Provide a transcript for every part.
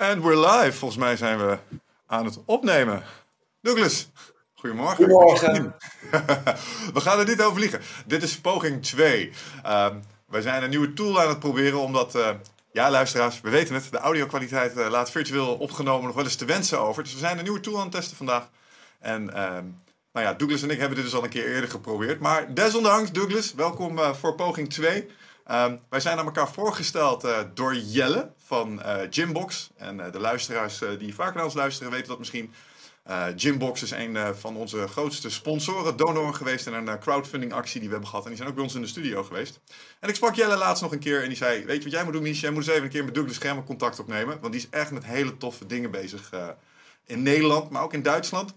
En we're live. Volgens mij zijn we aan het opnemen. Douglas, goedemorgen. Goedemorgen. we gaan er niet over vliegen. Dit is poging 2. Um, wij zijn een nieuwe tool aan het proberen omdat... Uh, ja, luisteraars, we weten het. De audio-kwaliteit uh, laat virtueel opgenomen nog wel eens te wensen over. Dus we zijn een nieuwe tool aan het testen vandaag. En uh, nou ja, Douglas en ik hebben dit dus al een keer eerder geprobeerd. Maar desondanks, Douglas, welkom uh, voor poging 2. Um, wij zijn aan elkaar voorgesteld door Jelle van uh, Gymbox. En uh, de luisteraars die vaak naar ons luisteren weten dat misschien. Gymbox is een van onze grootste sponsoren, donoren geweest in een crowdfunding actie die we hebben gehad. En die zijn ook bij ons in de studio geweest. En ik sprak Jelle laatst nog een keer en die zei, weet je wat jij moet doen Mies? Jij moet eens even een keer met Douglas Schermer contact opnemen. Want die is echt met hele toffe dingen bezig in Nederland, maar ook in Duitsland.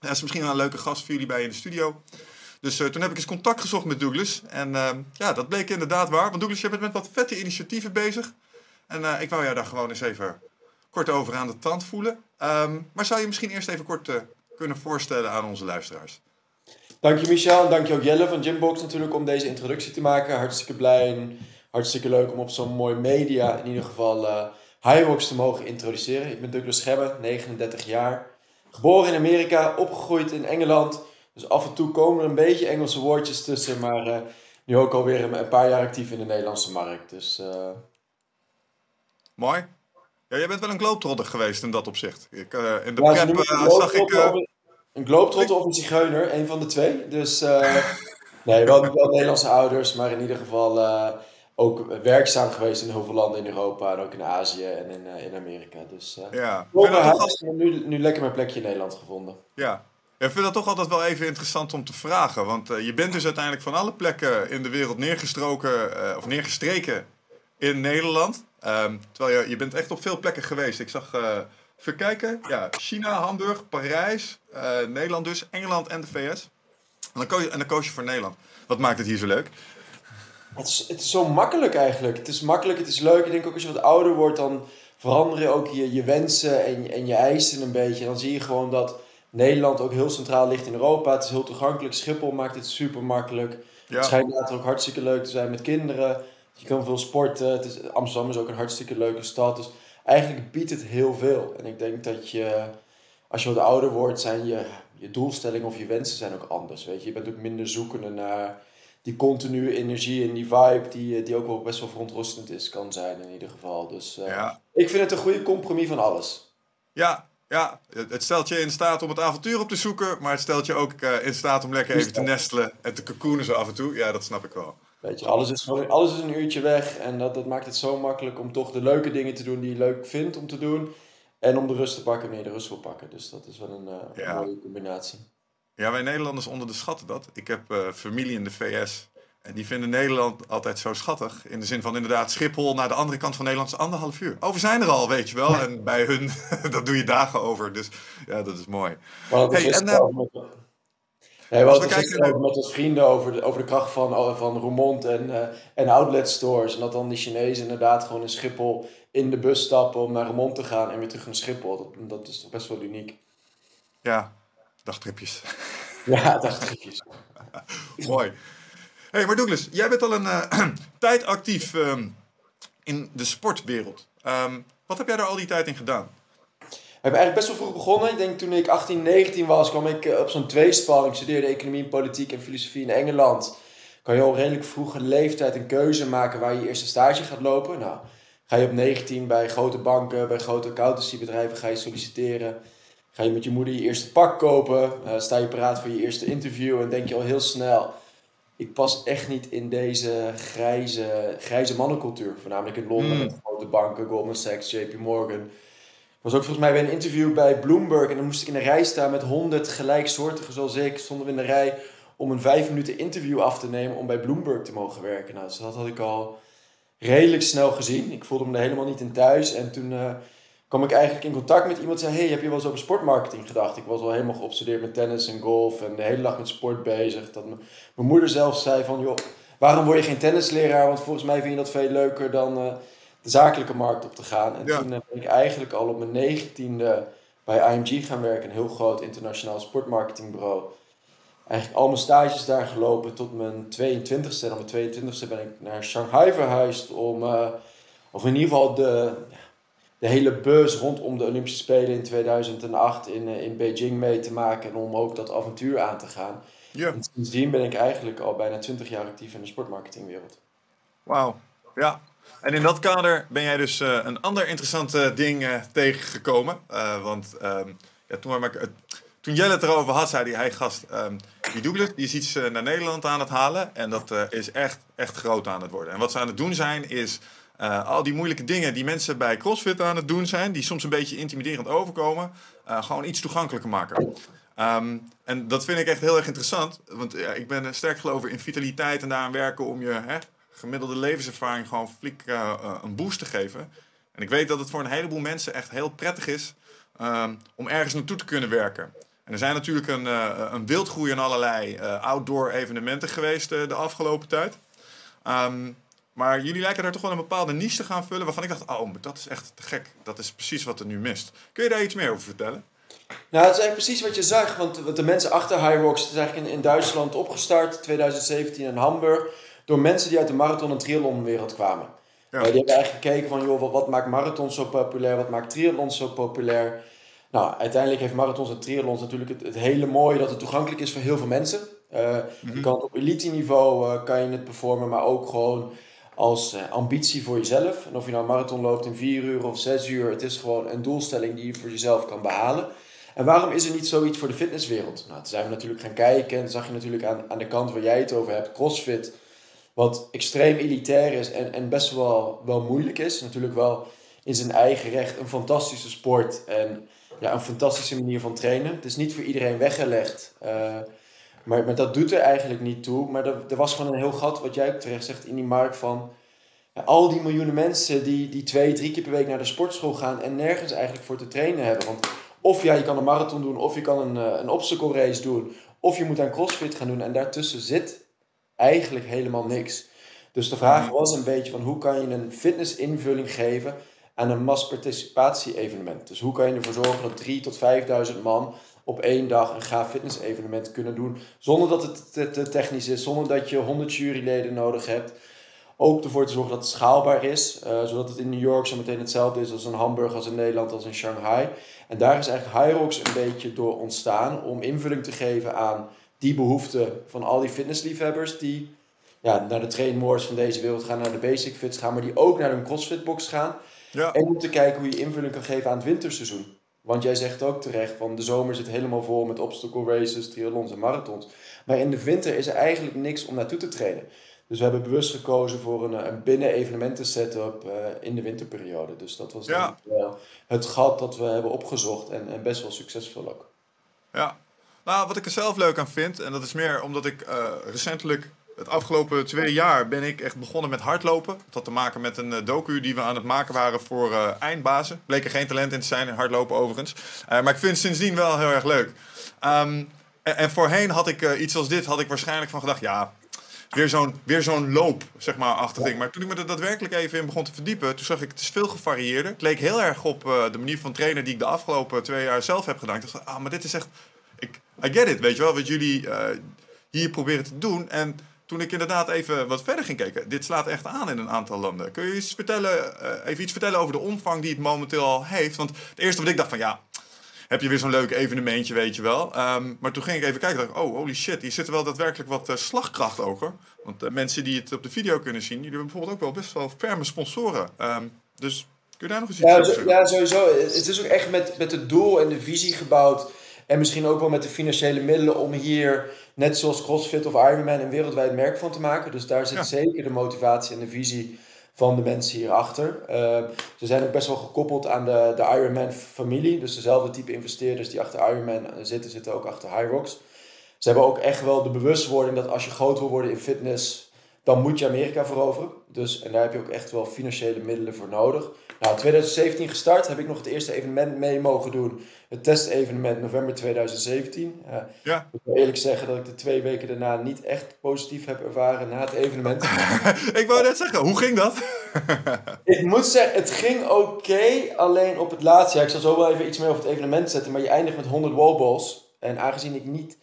Hij is misschien wel een leuke gast voor jullie bij in de studio. Dus toen heb ik eens contact gezocht met Douglas. En ja, dat bleek inderdaad waar. Want Douglas, je bent met wat vette initiatieven bezig. En uh, ik wou jou daar gewoon eens even kort over aan de tand voelen. Um, maar zou je misschien eerst even kort kunnen voorstellen aan onze luisteraars? Dank je Michel en dank je ook Jelle van Gymbox natuurlijk om deze introductie te maken. Hartstikke blij en hartstikke leuk om op zo'n mooi media in ieder geval Highbox te mogen introduceren. Ik ben Douglas Schebbe, 39 jaar. Geboren in Amerika, opgegroeid in Engeland... Dus af en toe komen er een beetje Engelse woordjes tussen, maar uh, nu ook alweer een, paar jaar actief in de Nederlandse markt. Dus, uh... Mooi. Ja, jij bent wel een globetrotter geweest in dat opzicht. Ik, uh, in de ja, prep zag ik... Een globetrotter of een zigeuner, een van de twee. Dus nee, wel, wel Nederlandse ouders, maar in ieder geval ook werkzaam geweest in heel veel landen in Europa en ook in Azië en in, in Amerika. Dus ja. Huis, nu, nu lekker mijn plekje in Nederland gevonden. Ja, ik vind dat toch altijd wel even interessant om te vragen. Want uh, je bent dus uiteindelijk van alle plekken in de wereld neergestroken uh, of neergestreken in Nederland. Um, terwijl je, je bent echt op veel plekken geweest. Ik zag, uh, even kijken, ja, China, Hamburg, Parijs, Nederland dus, Engeland en de VS. En dan, koos je, en dan koos je voor Nederland. Wat maakt het hier zo leuk? Het is, het is zo makkelijk eigenlijk. Het is makkelijk, het is leuk. Ik denk ook als je wat ouder wordt, dan veranderen ook je, je wensen en, en je eisen een beetje. En dan zie je gewoon dat Nederland ook heel centraal ligt in Europa. Het is heel toegankelijk. Schiphol maakt het super makkelijk. Ja. Het schijnt later ook hartstikke leuk te zijn met kinderen. Je kan veel sporten. Het is, Amsterdam is ook een hartstikke leuke stad. Dus eigenlijk biedt het heel veel. En ik denk dat je, als je wat ouder wordt, zijn je, je doelstellingen of je wensen zijn ook anders. Weet je? je bent ook minder zoekende naar die continue energie en die vibe, die, die ook wel best wel verontrustend is, kan zijn in ieder geval. Dus uh, ja. ik vind het een goede compromis van alles. Ja, ja, het stelt je in staat om het avontuur op te zoeken, maar het stelt je ook uh, in staat om lekker even te nestelen en te cocoonen zo af en toe. Ja, dat snap ik wel. Weet je, alles is, alles is een uurtje weg en dat, dat maakt het zo makkelijk om toch de leuke dingen te doen die je leuk vindt om te doen. En om de rust te pakken wanneer je de rust wil pakken. Dus dat is wel een, uh, ja. mooie combinatie. Ja, wij Nederlanders onderschatten dat. Ik heb uh, familie in de VS en die vinden Nederland altijd zo schattig. In de zin van inderdaad Schiphol naar de andere kant van Nederland is anderhalf uur. Over zijn er al, weet je wel. En bij hun, dat doe je dagen over. Dus ja, dat is mooi. Hey, en, uh, nee, we kijken met ons vrienden over de, over de kracht van, van Roermond en, uh, en outlet stores. En dat dan die Chinezen inderdaad gewoon in Schiphol in de bus stappen om naar Roermond te gaan en weer terug naar Schiphol. Dat, dat is toch best wel uniek. Ja, dagtripjes. Ja, dagtripjes. mooi hey, maar Douglas, jij bent al een uh, tijd actief um, in de sportwereld. Um, wat heb jij daar al die tijd in gedaan? We hebben eigenlijk best wel vroeg begonnen. Ik denk toen ik 18, 19 was, kwam ik uh, op zo'n tweespal. Ik studeerde economie, politiek en filosofie in Engeland. Kan je al redelijk vroege leeftijd een keuze maken waar je je eerste stage gaat lopen. Nou, ga je op 19 bij grote banken, bij grote accountancybedrijven ga je solliciteren. Ga je met je moeder je eerste pak kopen. Uh, sta je paraat voor je eerste interview en denk je al heel snel ik pas echt niet in deze grijze, grijze mannencultuur. Voornamelijk in Londen mm. met grote banken, Goldman Sachs, JP Morgan. Was ook volgens mij bij een interview bij Bloomberg en dan moest ik in een rij staan met honderd gelijksoortigen zoals ik. Stonden we in de rij om een vijf minuten interview af te nemen om bij Bloomberg te mogen werken. Nou, dus dat had ik al redelijk snel gezien. Ik voelde me er helemaal niet in thuis. En toen uh, kwam ik eigenlijk in contact met iemand die zei... hey, heb je wel eens over sportmarketing gedacht? Ik was al helemaal geobsedeerd met tennis en golf en de hele dag met sport bezig. Dat mijn moeder zelf zei van... joh, waarom word je geen tennisleraar? Want volgens mij vind je dat veel leuker dan uh, de zakelijke markt op te gaan. En toen uh, ben ik eigenlijk al op mijn negentiende bij IMG gaan werken. Een heel groot internationaal sportmarketingbureau. Eigenlijk al mijn stages daar gelopen tot mijn 22ste. En op mijn 22ste ben ik naar Shanghai verhuisd om... Uh, of in ieder geval de de hele bus rondom de Olympische Spelen in 2008 in, eh, in Beijing mee te maken en om ook dat avontuur aan te gaan. Ja. En sindsdien ben ik eigenlijk al bijna 20 jaar actief in de sportmarketingwereld. Wauw, ja. En in dat kader ben jij dus uh, een ander interessant ding uh, tegengekomen. want ehm, ja, toen, maar, toen Jelle het erover had, zei hij, hey gast, um, die Douglas die is iets naar Nederland aan het halen. En dat is echt, echt groot aan het worden. En wat ze aan het doen zijn, is al die moeilijke dingen die mensen bij CrossFit aan het doen zijn, die soms een beetje intimiderend overkomen, gewoon iets toegankelijker maken. Um, en dat vind ik echt heel erg interessant. Want ik ben sterk gelover in vitaliteit en daaraan werken om je hè, gemiddelde levenservaring gewoon flink uh, een boost te geven. En ik weet dat het voor een heleboel mensen echt heel prettig is um, om ergens naartoe te kunnen werken. En er zijn natuurlijk een, uh, een wildgroei aan allerlei outdoor evenementen geweest de afgelopen tijd. Um, maar jullie lijken daar toch wel een bepaalde niche te gaan vullen waarvan ik dacht, oh, dat is echt te gek. Dat is precies wat er nu mist. Kun je daar iets meer over vertellen? Nou, het is eigenlijk precies wat je zag. Want de mensen achter High Rocks, is eigenlijk in, in Duitsland opgestart, 2017 in Hamburg, door mensen die uit de marathon- en triathlonwereld kwamen. Ja. Uh, die hebben eigenlijk gekeken van, joh, wat, wat maakt marathon zo populair, wat maakt triathlon zo populair. Nou, uiteindelijk heeft marathons en triathlons natuurlijk het, het hele mooie dat het toegankelijk is voor heel veel mensen. Uh, mm-hmm. Je kan het op elite niveau uh, kan je het performen, maar ook gewoon als ambitie voor jezelf. En of je nou een marathon loopt in 4 uur of 6 uur, het is gewoon een doelstelling die je voor jezelf kan behalen. En waarom is er niet zoiets voor de fitnesswereld? Nou, toen zijn we natuurlijk gaan kijken en zag je natuurlijk aan, aan de kant waar jij het over hebt, CrossFit, wat extreem elitair is en, en best wel, wel moeilijk is. Natuurlijk wel in zijn eigen recht een fantastische sport en ja, een fantastische manier van trainen. Het is niet voor iedereen weggelegd, uh, maar, maar dat doet er eigenlijk niet toe. Maar er, er was gewoon een heel gat, wat jij terecht zegt, in die markt van al die miljoenen mensen die, die twee, drie keer per week naar de sportschool gaan en nergens eigenlijk voor te trainen hebben. Want of ja, je kan een marathon doen, of je kan een, eh, een obstacle race doen, of je moet aan crossfit gaan doen. En daartussen zit eigenlijk helemaal niks. Dus de vraag mhm. was een beetje van hoe kan je een fitnessinvulling geven aan een massparticipatie evenement. Dus hoe kan je ervoor zorgen dat 3 tot 5000 man op één dag een gaaf fitness evenement kunnen doen. Zonder dat het te, te technisch is, zonder dat je 100 juryleden nodig hebt. Ook ervoor te zorgen dat het schaalbaar is, uh, zodat het in New York zo meteen hetzelfde is als in Hamburg, als in Nederland, als in Shanghai. En daar is eigenlijk Hyrox een beetje door ontstaan om invulling te geven aan die behoeften van al die fitnessliefhebbers die ja, naar de trainmoors van deze wereld gaan, naar de basic fits gaan, maar die ook naar een crossfitbox gaan. Ja. En om te kijken hoe je invulling kan geven aan het winterseizoen. Want jij zegt ook terecht, van de zomer zit helemaal vol met obstacle races, triathlons en marathons. Maar in de winter is er eigenlijk niks om naartoe te trainen. Dus we hebben bewust gekozen voor een, een binnen-evenementen setup uh, in de winterperiode. Dus dat was ja. het gat dat we hebben opgezocht en, en, best wel succesvol ook. Ja, nou wat ik er zelf leuk aan vind, en dat is meer omdat ik uh, recentelijk, het afgelopen twee jaar, ben ik echt begonnen met hardlopen. Dat had te maken met een uh, docu die we aan het maken waren voor eindbazen. Bleek er geen talent in te zijn, in hardlopen overigens. maar ik vind het sindsdien wel heel erg leuk. Um, en, en, voorheen had ik iets als dit, had ik waarschijnlijk van gedacht, ja, weer zo'n weer zo'n loop, zeg maar, achter ding. Maar toen ik me er daadwerkelijk even in begon te verdiepen, toen zag ik het is veel gevarieerder. Het leek heel erg op uh, de manier van trainen die ik de afgelopen twee jaar zelf heb gedaan. Ik dacht, ah, maar dit is echt, I get it, weet je wel, wat jullie uh, hier proberen te doen. En toen ik inderdaad even wat verder ging kijken, dit slaat echt aan in een aantal landen. Kun je iets vertellen, uh, even iets vertellen over de omvang die het momenteel al heeft? Want het eerste wat ik dacht van, ja, heb je weer zo'n leuk evenementje, weet je wel. Um, maar toen ging ik even kijken dacht oh, holy shit, hier zit wel daadwerkelijk wat uh, slagkracht over. Want uh, mensen die het op de video kunnen zien, die hebben bijvoorbeeld ook wel best wel ferme sponsoren. Um, dus kun je daar nog eens iets ja, over zeggen? Ja, sowieso. Het is ook echt met, met het doel en de visie gebouwd. En misschien ook wel met de financiële middelen om hier, net zoals CrossFit of Ironman, een wereldwijd merk van te maken. Dus daar zit ja. zeker de motivatie en de visie van de mensen hierachter. Uh, ze zijn ook best wel gekoppeld aan de, de Ironman-familie. Dus dezelfde type investeerders die achter Ironman zitten, zitten ook achter Hyrox. Ze hebben ook echt wel de bewustwording dat als je groot wil worden in fitness, dan moet je Amerika veroveren. Dus, en daar heb je ook echt wel financiële middelen voor nodig. Nou, 2017 gestart, heb ik nog het eerste evenement mee mogen doen. Het testevenement november 2017. Uh, ja. Ik wil eerlijk zeggen dat ik de twee weken daarna niet echt positief heb ervaren na het evenement. ik wou net zeggen, hoe ging dat? ik moet zeggen, het ging oké. alleen op het laatste, ja, ik zal zo wel even iets meer over het evenement zetten. Maar je eindigt met 100 wallballs. En aangezien ik niet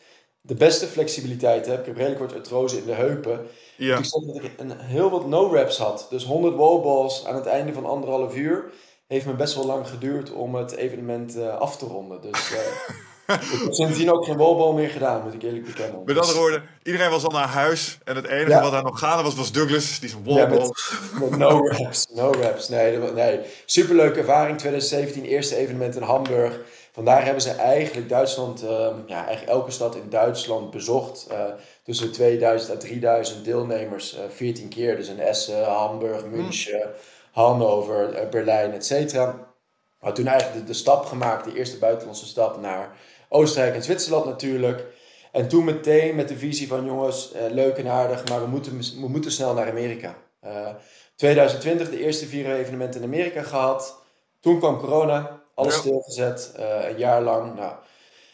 de beste flexibiliteit heb. Ik heb redelijk wat artrose in de heupen. Ja. Ik zag dat ik een, heel wat no-reps had. Dus 100 wallballs aan het einde van anderhalf uur. heeft me best wel lang geduurd om het evenement af te ronden. Dus ik heb sindsdien ook geen wallball meer gedaan, moet ik eerlijk bekennen. Met andere woorden, iedereen was al naar huis. En het enige wat daar nog gaande was, was Douglas. Die zijn wallball. met, no reps, no reps. Nee, nee. Superleuke ervaring. 2017, eerste evenement in Hamburg. Vandaar hebben ze eigenlijk Duitsland, uh, ja, eigenlijk elke stad in Duitsland bezocht. Uh, tussen 2000 en 3000 deelnemers, uh, eh, 14 keer. Dus in Essen, Hamburg, hmm. München, Hannover, eh, Berlijn, et cetera. Maar toen eigenlijk de, de stap gemaakt, de eerste buitenlandse stap naar Oostenrijk en Zwitserland natuurlijk. En toen meteen met de visie van jongens, eh, leuk en aardig, maar we moeten, we moeten snel naar Amerika. Uh, 2020 de eerste vier evenementen in Amerika gehad. Toen kwam corona, alles stilgezet, uh, een jaar lang. Nou,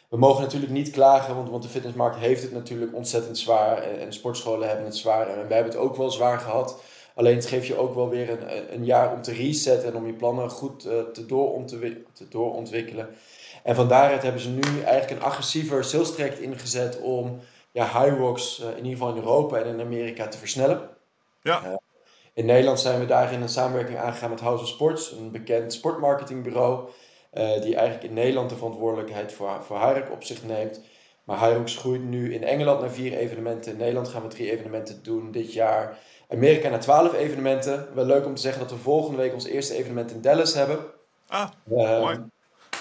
we mogen natuurlijk niet klagen, want, want de fitnessmarkt heeft het natuurlijk ontzettend zwaar. En, en sportscholen hebben het zwaar en wij hebben het ook wel zwaar gehad. Alleen het geeft je ook wel weer een, een jaar om te resetten en om je plannen goed uh, te, doorontwikkelen. te doorontwikkelen. En van daaruit hebben ze nu eigenlijk een agressiever sales traject ingezet om ja, high rocks uh, in ieder geval in Europa en in Amerika te versnellen. Ja. Uh, in Nederland zijn we daarin een samenwerking aangegaan met House of Sports, een bekend sportmarketingbureau, uh, die eigenlijk in Nederland de verantwoordelijkheid voor, voor op zich neemt. Maar Hyrox groeit nu in Engeland naar vier evenementen. In Nederland gaan we drie evenementen doen dit jaar. Amerika naar twaalf evenementen. Wel leuk om te zeggen dat we volgende week ons eerste evenement in Dallas hebben. Ah, mooi.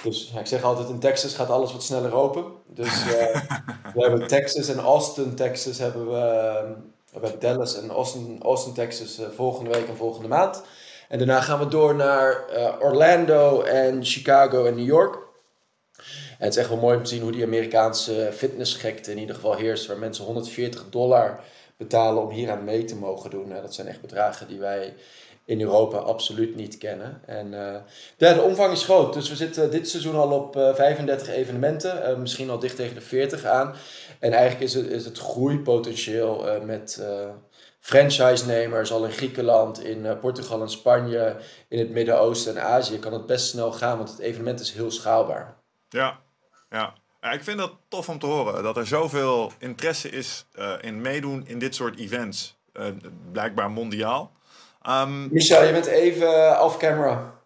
Dus ja, ik zeg altijd, in Texas gaat alles wat sneller open. Dus uh, we hebben Texas en Austin, Texas hebben we, we hebben Dallas en Austin, Austin Texas volgende week en volgende maand. En daarna gaan we door naar Orlando en Chicago en New York. En het is echt wel mooi om te zien hoe die Amerikaanse fitnessgekte in ieder geval heerst. Waar mensen 140 dollar betalen om hier aan mee te mogen doen. dat zijn echt bedragen die wij in Europa absoluut niet kennen. En uh, de, de, omvang is groot. Dus we zitten dit seizoen al op uh, eh, 35 evenementen, misschien al dicht tegen de 40 aan. En eigenlijk is het, is het groeipotentieel met franchise-nemers al in Griekenland, in Portugal en Spanje, in het Midden-Oosten en Azië, kan het best snel gaan, want het evenement is heel schaalbaar. Ja, ja. Ja, ik vind dat tof om te horen. Dat er zoveel interesse is in meedoen in dit soort events. blijkbaar mondiaal. Um, Michel, je bent even off-camera.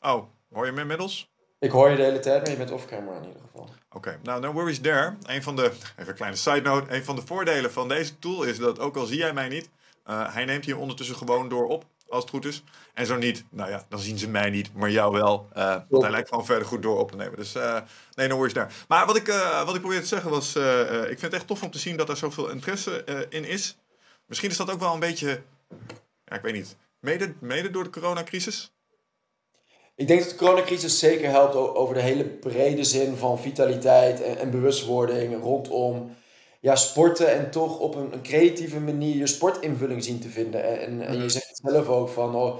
Oh, hoor je me inmiddels? Ik hoor je de hele tijd, maar je bent off-camera in ieder geval. Oké, nou, no worries there. Een van de, even een kleine side note. Een van de voordelen van deze tool is dat, ook al zie jij mij niet, uh, hij neemt hier ondertussen gewoon door op, als het goed is. En zo niet, nou ja, dan zien ze mij niet, maar jou wel. Uh, want hij lijkt gewoon verder goed door op te nemen. Dus uh, nee, no worries there. Maar wat ik, wat ik probeerde te zeggen was, ik vind het echt tof om te zien dat er zoveel interesse in is. Misschien is dat ook wel een beetje ja, ik weet niet, mede, mede door de coronacrisis? Ik denk dat de coronacrisis zeker helpt over de hele brede zin van vitaliteit en, en bewustwording rondom ja, sporten en toch op een, een, creatieve manier je sportinvulling zien te vinden. En, en, je mhm. zegt zelf ook van, oh,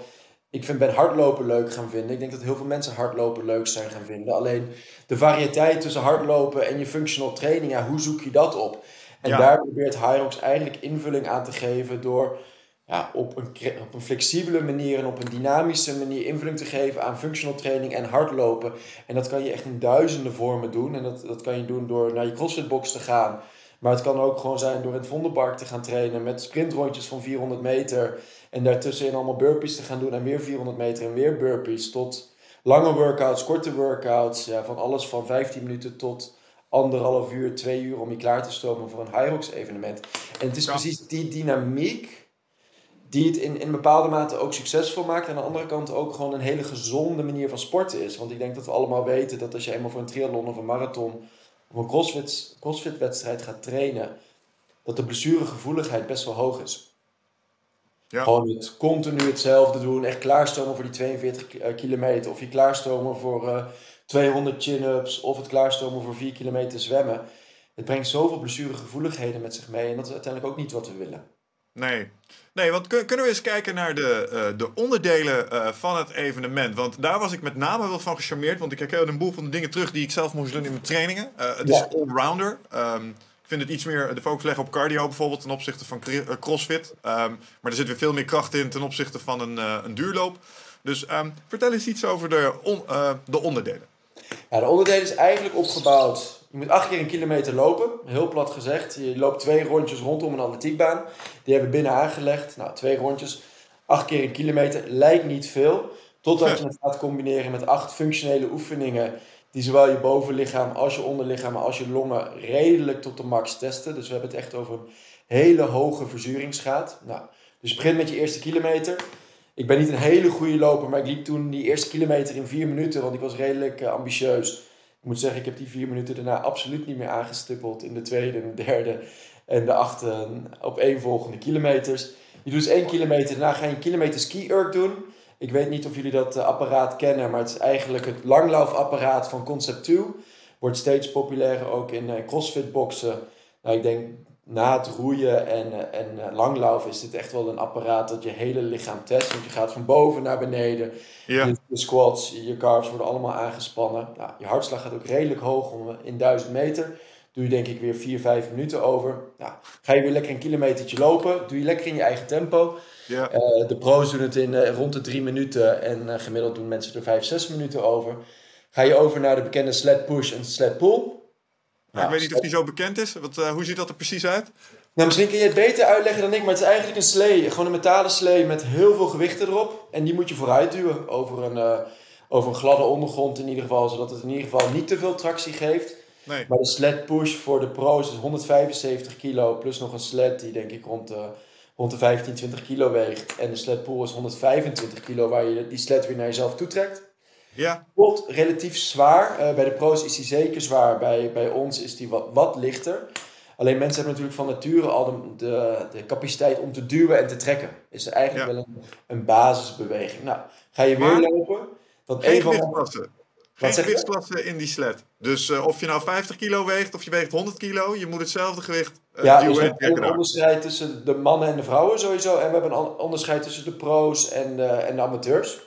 ik vind, ben hardlopen leuk gaan vinden. Ik denk dat heel veel mensen hardlopen leuk zijn gaan vinden. Alleen de variëteit tussen hardlopen en je functional training, ja, hoe zoek je dat op? En daar probeert Hyrox eigenlijk invulling aan te geven door ja, op, een, op een flexibele manier en op een dynamische manier invulling te geven aan functional training en hardlopen. En dat kan je echt in duizenden vormen doen. En dat, dat kan je doen door naar je crossfitbox te gaan. Maar het kan ook gewoon zijn door in het Vondelpark te gaan trainen met sprintrondjes van 400 meter. En daartussenin allemaal burpees te gaan doen en weer 400 meter en weer burpees. Tot lange workouts, korte workouts. Ja, van alles van 15 minuten tot anderhalf uur, twee uur om je klaar te stomen voor een Hyrox evenement. En het is precies die dynamiek die het in, in bepaalde mate ook succesvol maakt. En aan de andere kant ook gewoon een hele gezonde manier van sporten is. Want ik denk dat we allemaal weten dat als je eenmaal voor een triathlon of een marathon of een crossfit, crossfit wedstrijd gaat trainen, dat de blessuregevoeligheid best wel hoog is. Ja. Gewoon het continu hetzelfde doen, echt klaarstomen voor die 42 eh, kilometer, of je klaarstomen voor uh, eh, 200 chin-ups, of het klaarstomen voor 4 kilometer zwemmen. Het brengt zoveel blessuregevoeligheden met zich mee en dat is uiteindelijk ook niet wat we willen. Nee. Nee, want kunnen we eens kijken naar de, uh, de onderdelen uh, van het evenement? Want daar was ik met name wel van gecharmeerd. Want ik herken een boel van de dingen terug die ik zelf moest doen in mijn trainingen. Uh, het ja. is allrounder. Um, ik vind het iets meer de focus leggen op cardio bijvoorbeeld ten opzichte van crossfit. Um, maar er zit weer veel meer kracht in ten opzichte van een, een duurloop. Dus um, vertel eens iets over de, on, de onderdelen. Ja, de onderdelen is eigenlijk opgebouwd je moet acht keer een kilometer lopen, heel plat gezegd. Je loopt twee rondjes rondom een atletiekbaan. Die hebben we binnen aangelegd. Nou, twee rondjes, acht keer een kilometer, lijkt niet veel. Totdat je het gaat combineren met acht functionele oefeningen die zowel je bovenlichaam als je onderlichaam als je longen redelijk tot de max testen. Dus we hebben het echt over een hele hoge verzuringsgraad. Nou, dus begin met je eerste kilometer. Ik ben niet een hele goede loper, maar ik liep toen die eerste kilometer in vier minuten, want ik was redelijk uh, ambitieus. Ik moet zeggen, ik heb die vier minuten daarna absoluut niet meer aangestippeld in de tweede en de derde en de achte op één volgende kilometers. Je doet dus één kilometer, daarna ga je een kilometer ski-erg doen. Ik weet niet of jullie dat uh, apparaat kennen, maar het is eigenlijk het langlaufapparaat van Concept 2. Wordt steeds populairder ook in uh, crossfit boxen. Nou, ik denk na het roeien en, uh, en langlaufen is dit echt wel een apparaat dat je hele lichaam test. Want je gaat van boven naar beneden. Ja. De squats, je carbs worden allemaal aangespannen. Nou, je hartslag gaat ook redelijk hoog om, in 1000 meter. Doe je denk ik weer 4, 5 minuten over. Nou, ga je weer lekker een kilometertje lopen. Doe je lekker in je eigen tempo. Ja. Uh, de pro's doen het in uh, rond de 3 minuten en uh, gemiddeld doen mensen er 5, 6 minuten over. Ga je over naar de bekende sled push en sled pull. Ik weet niet of die zo bekend is. Wat, hoe ziet dat er precies uit? Nou, misschien kun je het beter uitleggen dan ik, maar het is eigenlijk een slee. Gewoon een metalen slee met heel veel gewichten erop. En die moet je vooruit duwen over een, over een gladde ondergrond in ieder geval, zodat het in ieder geval niet te veel tractie geeft. Nee. Maar de sled push voor de pro's is 175 kilo plus nog een sled die denk ik rond de, rond de 15, 20 kilo weegt. En de sled pull is 125 kilo waar je die sled weer naar jezelf toetrekt. Ja. Pot relatief zwaar. Uh, bij de pro's is die zeker zwaar. Bij, bij ons is die wat, wat lichter. Alleen mensen hebben natuurlijk van nature al de, de, de capaciteit om te duwen en te trekken. Is er eigenlijk Ja. wel een, een basisbeweging. Nou, ga je weer lopen. Dat Geen een van gewichtsklasse. Geen in die sled. Dus eh, of je nou 50 kilo weegt of je weegt 100 kilo, je moet hetzelfde gewicht eh Ja, dus duwen we en hebben trekken een onderscheid tussen de mannen en de vrouwen sowieso. En we hebben een onderscheid tussen de pro's en en de amateurs.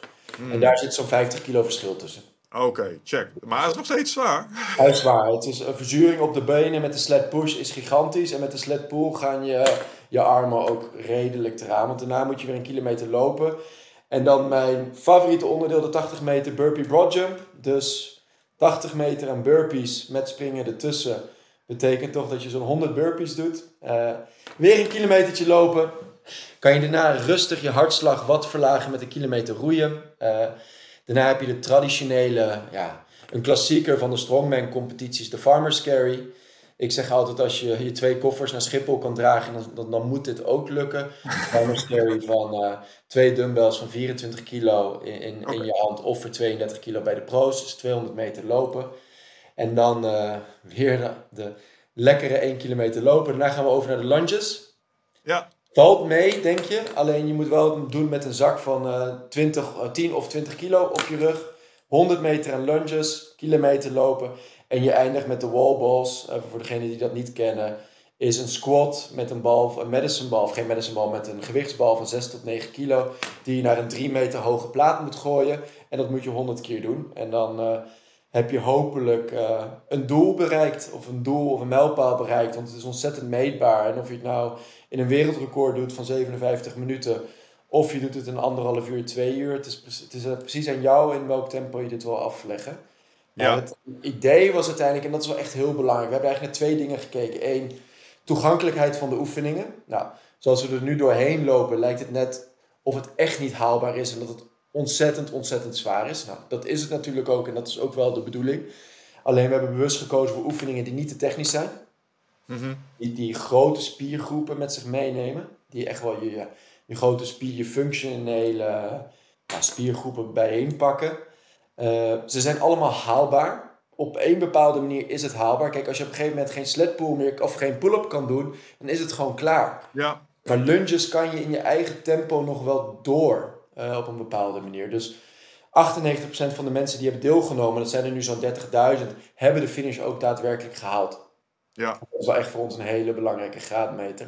En daar zit zo'n 50 kilo verschil tussen. Oké, check. Maar het is nog steeds zwaar. Dat is waar. Het is een verzuring op de benen met de sled push is gigantisch. En met de sled pull gaan je, je armen ook redelijk eraan. Want daarna moet je weer een kilometer lopen. En dan mijn favoriete onderdeel, de 80 meter burpee broad jump. Dus 80 meter aan burpees met springen ertussen. Betekent toch dat je zo'n 100 burpees doet. Eh, weer een kilometertje lopen. Kan je daarna rustig je hartslag wat verlagen met een kilometer roeien. Eh, daarna heb je de traditionele, ja, een klassieker van de strongman competities, de farmer's carry. Ik zeg altijd, als je je twee koffers naar Schiphol kan dragen, dan, dan, dan moet dit ook lukken. Farmer's carry van eh, twee dumbbells van 24 kilo in, in, in je hand of voor 32 kilo bij de pro's. Dus 200 meter lopen. En dan eh, weer de, de lekkere 1 kilometer lopen. Daarna gaan we over naar de lunges. Ja, Valt mee, denk je. Alleen je moet wel doen met een zak van eh 20, eh, 10 of 20 kilo op je rug. 100 meter aan lunges, kilometer lopen. En je eindigt met de wall balls. Eh, voor degenen die dat niet kennen, is een squat met een bal, een medicine ball, of geen medicine ball, met een gewichtsbal van 6 tot 9 kilo. Die je naar een 3 meter hoge plaat moet gooien. En dat moet je 100 keer doen. En dan eh, heb je hopelijk eh, een doel bereikt. Of een doel of een mijlpaal bereikt. Want het is ontzettend meetbaar. En of je het nou in een wereldrecord doet van 57 minuten. Of je doet het in anderhalf uur, twee uur. Het is, het is eh, precies aan jou in welk tempo je dit wil afleggen. Maar Ja. het idee was uiteindelijk, en dat is wel echt heel belangrijk. We hebben eigenlijk naar twee dingen gekeken. Eén, toegankelijkheid van de oefeningen. Nou, zoals we er nu doorheen lopen, lijkt het net of het echt niet haalbaar is. En dat het ontzettend, ontzettend zwaar is. Nou, dat is het natuurlijk ook. En dat is ook wel de bedoeling. Alleen we hebben bewust gekozen voor oefeningen die niet te technisch zijn Mhm. die, die grote spiergroepen met zich meenemen. Die echt wel je, je, je grote spier, je functionele ja, spiergroepen bijeenpakken. Eh, ze zijn allemaal haalbaar. Op één bepaalde manier is het haalbaar. Kijk, als je op een gegeven moment geen sledpull meer of geen pull-up kan doen, dan is het gewoon klaar. ja, Maar lunges kan je in je eigen tempo nog wel door eh, op een bepaalde manier. Dus 98% van de mensen die hebben deelgenomen, dat zijn er nu zo'n 30.000, hebben de finish ook daadwerkelijk gehaald. ja, Dat is wel echt voor ons een hele belangrijke graadmeter.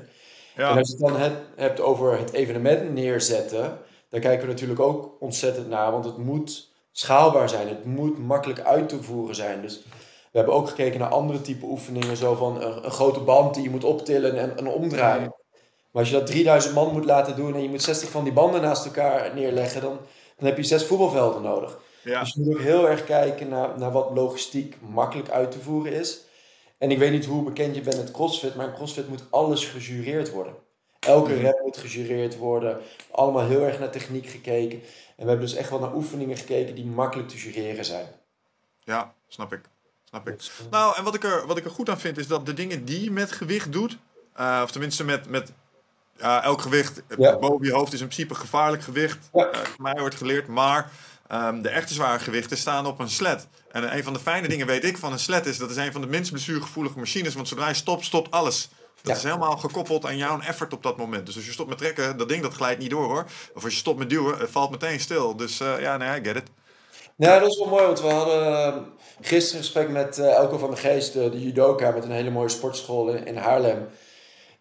En ja. als je het dan het, hebt over het evenement neerzetten, dan kijken we natuurlijk ook ontzettend naar, want het moet schaalbaar zijn, het moet makkelijk uit te voeren zijn. Dus we hebben ook gekeken naar andere type oefeningen, zo van een, een grote band die je moet optillen en, en omdraaien. Maar als je dat 3000 man moet laten doen en je moet 60 van die banden naast elkaar neerleggen, dan, dan heb je zes voetbalvelden nodig. ja. Dus je moet ook heel erg kijken naar, naar wat logistiek makkelijk uit te voeren is. En ik weet niet hoe bekend je bent met CrossFit, maar in CrossFit moet alles gejureerd worden. Elke Mhm. rep moet gejureerd worden. Allemaal heel erg naar techniek gekeken. En we hebben dus echt wel naar oefeningen gekeken die makkelijk te jureren zijn. Ja, snap ik. Snap ik. Nou, en wat ik, er, wat ik er goed aan vind, is dat de dingen die je met gewicht doet, uh, of tenminste met, met uh, elk gewicht ja. boven je hoofd is in principe gevaarlijk gewicht. Ja. Uh, mij wordt geleerd, maar um, de echte zware gewichten staan op een sled. En een van de fijne dingen weet ik van een sled is, dat is een van de minst blessuregevoelige machines, want zodra je stopt, stopt alles. Dat is helemaal gekoppeld aan jouw effort op dat moment. Dus als je stopt met trekken, dat ding dat glijdt niet door hoor. Of als je stopt met duwen, het valt meteen stil. Dus uh, ja, nee, I get it. Ja, dat is wel mooi, want we hadden uh, gisteren een gesprek met Elko van de Geest, de, de judoka, met een hele mooie sportschool in, in, Haarlem.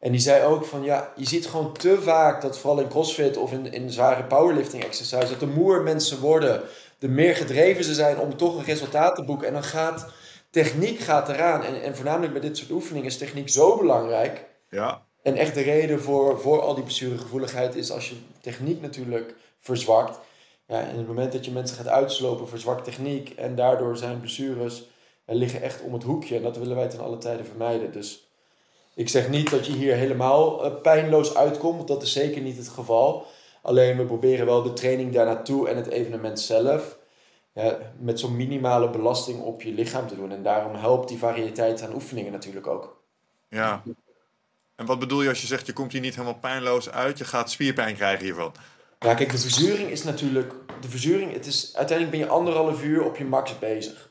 En die zei ook van, ja, je ziet gewoon te vaak dat vooral in crossfit of in, in zware powerlifting exercise, dat de moer mensen worden, de meer gedreven ze zijn om toch een resultaat te boeken. En dan gaat techniek gaat eraan. En, en voornamelijk bij dit soort oefeningen is techniek zo belangrijk. Ja. En echt de reden voor, voor al die blessuregevoeligheid is als je techniek natuurlijk verzwakt. Ja, en het moment dat je mensen gaat uitslopen, verzwakt techniek. En daardoor zijn blessures en liggen echt om het hoekje. En dat willen wij ten alle tijden vermijden. Dus ik zeg niet dat je hier helemaal uh, pijnloos uitkomt. Want dat is zeker niet het geval. Alleen we proberen wel de training daar naartoe en het evenement zelf ja, met zo'n minimale belasting op je lichaam te doen. En daarom helpt die variëteit aan oefeningen natuurlijk ook. Ja. En wat bedoel je als je zegt je komt hier niet helemaal pijnloos uit, je gaat spierpijn krijgen hiervan? Ja, kijk, de verzuring is natuurlijk. De verzuring, het is, uiteindelijk ben je anderhalf uur op je max bezig.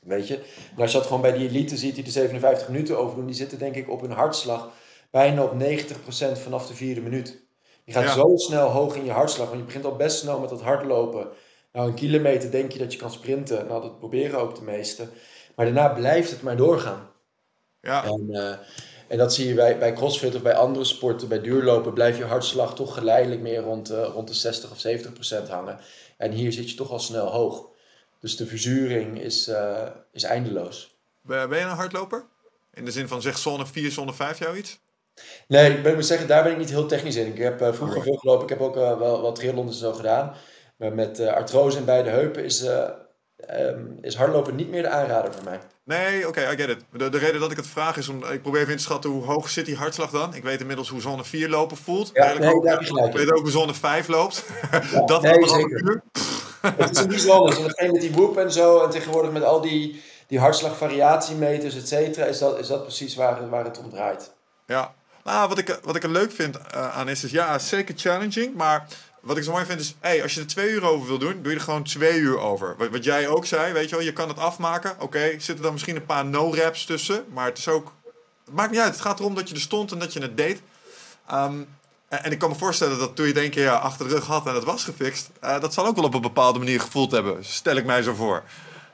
Weet je? En als je dat gewoon bij die elite ziet die de 57 minuten overdoen, die zitten denk ik op een hartslag bijna op 90% vanaf de vierde minuut. Je gaat zo snel hoog in je hartslag, want je begint al best snel met dat hardlopen. Nou, een kilometer denk je dat je kan sprinten. Nou, dat proberen ook de meesten. Maar daarna blijft het maar doorgaan. Ja. En, uh, en dat zie je bij, bij crossfit of bij andere sporten. Bij duurlopen blijft je hartslag toch geleidelijk meer rond, uh, rond de 60 of 70 procent hangen. En hier zit je toch al snel hoog. Dus de verzuring is, uh, is eindeloos. Ben je een hardloper? In de zin van zeg zone 4, zone 5 jou iets? Nee, ik moet zeggen, daar ben ik niet heel technisch in. Ik heb vroeger okay. veel gelopen. Ik heb ook wel wat triathlons zo gedaan. Maar met artrose in beide heupen is, um, is hardlopen niet meer de aanrader voor mij. Nee, oké, okay, I get it. De, de, reden dat ik het vraag is, om, ik probeer even in te schatten hoe hoog zit die hartslag dan. Ik weet inmiddels hoe zone 4 lopen voelt. Ja, nee, ik weet ook hoe zone 5 loopt. Ja, dat nee, zeker. Het is een bijzonder. En datgene met die woep en zo, en tegenwoordig met al die, die hartslagvariatiemeters, et cetera, is dat, is dat precies waar, waar het om draait. Ja, nou, wat ik, wat ik er leuk vind uh, aan is, is ja, zeker challenging, maar wat ik zo mooi vind is, hey, als je er twee uur over wil doen, doe je er gewoon twee uur over. Wat, jij ook zei, weet je wel, je kan het afmaken. Oké, okay, zitten dan misschien een paar no-raps tussen, maar het is ook... Het maakt niet uit, het gaat erom dat je er stond en dat je het deed. Um, en, en, ik kan me voorstellen dat toen je het één keer achter de rug had en het was gefixt, uh, dat zal ook wel op een bepaalde manier gevoeld hebben. Stel ik mij zo voor.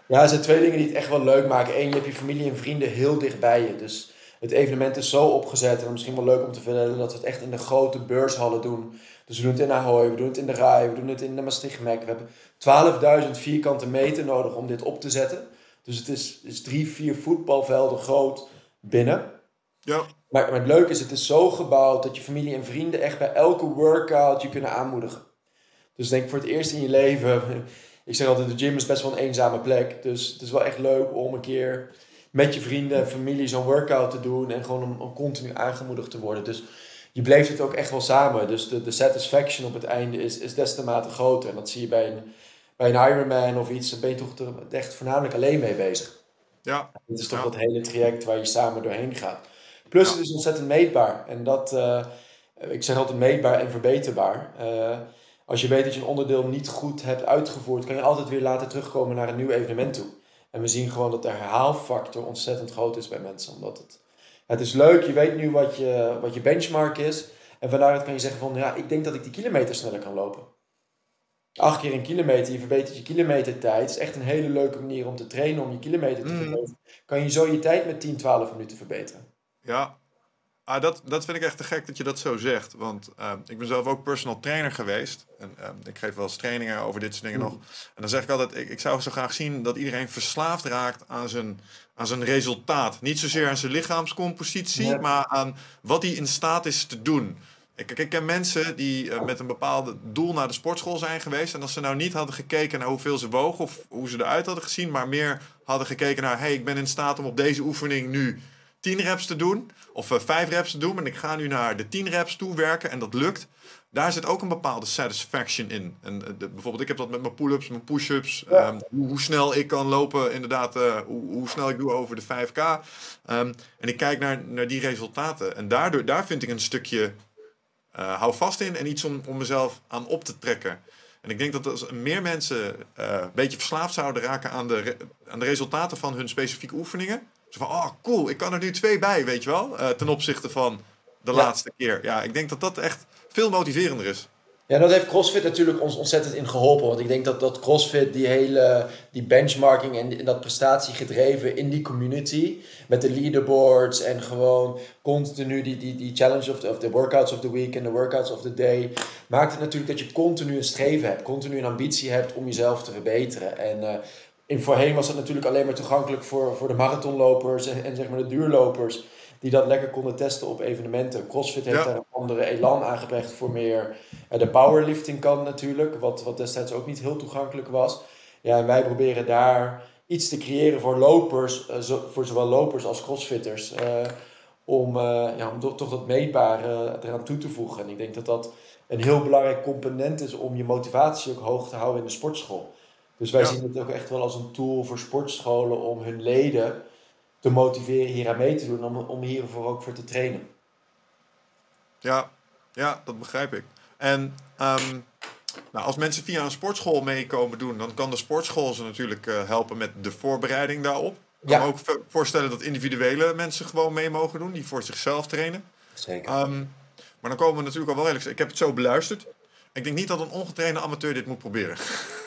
Ja, er zijn twee dingen die het echt wel leuk maken. Eén, je hebt je familie en vrienden heel dicht bij je. Dus het evenement is zo opgezet. En misschien wel leuk om te vertellen dat we het echt in de grote beurshallen doen. Dus we doen het in Ahoy, we doen het in de Rai, we doen het in de Maastricht Mac. We hebben 12.000 vierkante meter nodig om dit op te zetten. Dus het is, is drie, vier voetbalvelden groot binnen. Ja. Maar, maar het leuke is, het is zo gebouwd dat je familie en vrienden echt bij elke workout je kunnen aanmoedigen. Dus denk voor het eerst in je leven, ik zeg altijd, de gym is best wel een eenzame plek. Dus het is wel echt leuk om een keer met je vrienden en familie zo'n workout te doen en gewoon om, om continu aangemoedigd te worden. Dus je bleef het ook echt wel samen. Dus de, de satisfaction op het einde is, is des te mate groter. En dat zie je bij een, bij een Ironman of iets. Daar ben je toch er echt voornamelijk alleen mee bezig. Ja. Het is toch dat hele traject waar je samen doorheen gaat. Plus het is ontzettend meetbaar. En dat, uh, ik zeg altijd meetbaar en verbeterbaar. Uh, als je weet dat je een onderdeel niet goed hebt uitgevoerd, kan je altijd weer later terugkomen naar een nieuw evenement toe. En we zien gewoon dat de herhaalfactor ontzettend groot is bij mensen. Omdat het, het is leuk, je weet nu wat je, wat je benchmark is. En vanuit kan je zeggen van, ja, ik denk dat ik die kilometer sneller kan lopen. Acht keer een kilometer, je verbetert je kilometertijd. Het is echt een hele leuke manier om te trainen, om je kilometer te mm. verbeteren. Kan je zo je tijd met 10, 12 minuten verbeteren. Ja, Ah, dat, dat vind ik echt te gek dat je dat zo zegt. Want uh, ik ben zelf ook personal trainer geweest. En uh, ik geef wel eens trainingen over dit soort dingen nog. En dan zeg ik altijd, ik, ik zou zo graag zien dat iedereen verslaafd raakt aan zijn, aan zijn resultaat. Niet zozeer aan zijn lichaamscompositie, maar aan wat hij in staat is te doen. Ik, ik ken mensen die uh, met een bepaald doel naar de sportschool zijn geweest. En als ze nou niet hadden gekeken naar hoeveel ze wogen of hoe ze eruit hadden gezien, maar meer hadden gekeken naar: hey, ik ben in staat om op deze oefening nu 10 reps te doen of uh, 5 reps te doen. En ik ga nu naar de 10 reps toe werken en dat lukt. Daar zit ook een bepaalde satisfaction in. En de, bijvoorbeeld, ik heb dat met mijn pull-ups, mijn push-ups. Ehm, hoe, hoe, snel ik kan lopen, inderdaad, hoe, hoe, snel ik doe over de 5K. Um, en ik kijk naar, naar die resultaten. En daardoor, daar vind ik een stukje uh, hou vast in en iets om, om mezelf aan op te trekken. En ik denk dat als meer mensen uh, een beetje verslaafd zouden raken aan de, aan de resultaten van hun specifieke oefeningen. Zo van, oh cool, ik kan er nu twee bij, weet je wel. Uh, ten opzichte van de ja. laatste keer. Ja, ik denk dat dat echt veel motiverender is. Ja, dat heeft CrossFit natuurlijk ons ontzettend in geholpen. Want ik denk dat, dat CrossFit die hele die benchmarking en, dat prestatie gedreven in die community. Met de leaderboards en gewoon continu die, die, die challenge of the, of the workouts of the week en de workouts of the day. Maakt het natuurlijk dat je continu een streven hebt. Continu een ambitie hebt om jezelf te verbeteren. En uh, in voorheen was dat natuurlijk alleen maar toegankelijk voor, voor de marathonlopers en, en zeg maar de duurlopers die dat lekker konden testen op evenementen. CrossFit heeft daar een andere elan aangebracht voor meer uh, de powerlifting kan natuurlijk, wat, wat destijds ook niet heel toegankelijk was. Ja, en wij proberen daar iets te creëren voor lopers, zo, voor zowel lopers als crossfitters, uh, om, ja, om toch, toch dat meetbare eraan toe te voegen. En ik denk dat dat een heel belangrijk component is om je motivatie ook hoog te houden in de sportschool. Dus wij ja. zien het ook echt wel als een tool voor sportscholen om hun leden te motiveren hier aan mee te doen, om, om hiervoor ook voor te trainen. Ja, ja dat begrijp ik. En um, nou, als mensen via een sportschool meekomen doen, dan kan de sportschool ze natuurlijk uh, helpen met de voorbereiding daarop. Ik kan ja. me ook voorstellen dat individuele mensen gewoon mee mogen doen, die voor zichzelf trainen. Zeker. Um, maar dan komen we natuurlijk al wel redelijk. Ik heb het zo beluisterd. Ik denk niet dat een ongetrainde amateur dit moet proberen.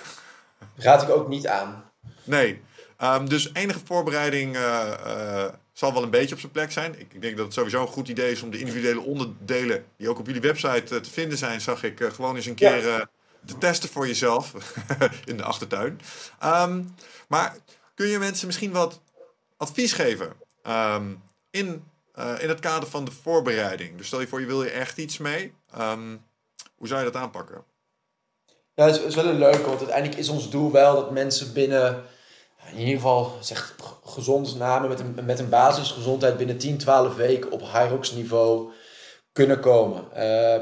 Raad ik ook niet aan. Nee. Um, dus enige voorbereiding uh, uh, zal wel een beetje op zijn plek zijn. Ik, ik, denk dat het sowieso een goed idee is om de individuele onderdelen die ook op jullie website uh, te vinden zijn, zag ik gewoon eens een keer ja. te testen voor jezelf in de achtertuin. Um, maar kun je mensen misschien wat advies geven um, in, in het kader van de voorbereiding? Dus stel je voor, je wil je echt iets mee. hoe zou je dat aanpakken? Ja, het is, is wel een leuke, want uiteindelijk is ons doel wel dat mensen binnen in ieder geval zeg, gezond namen met een, met een basisgezondheid binnen 10, 12 weken op Hyrox niveau kunnen komen. Uh,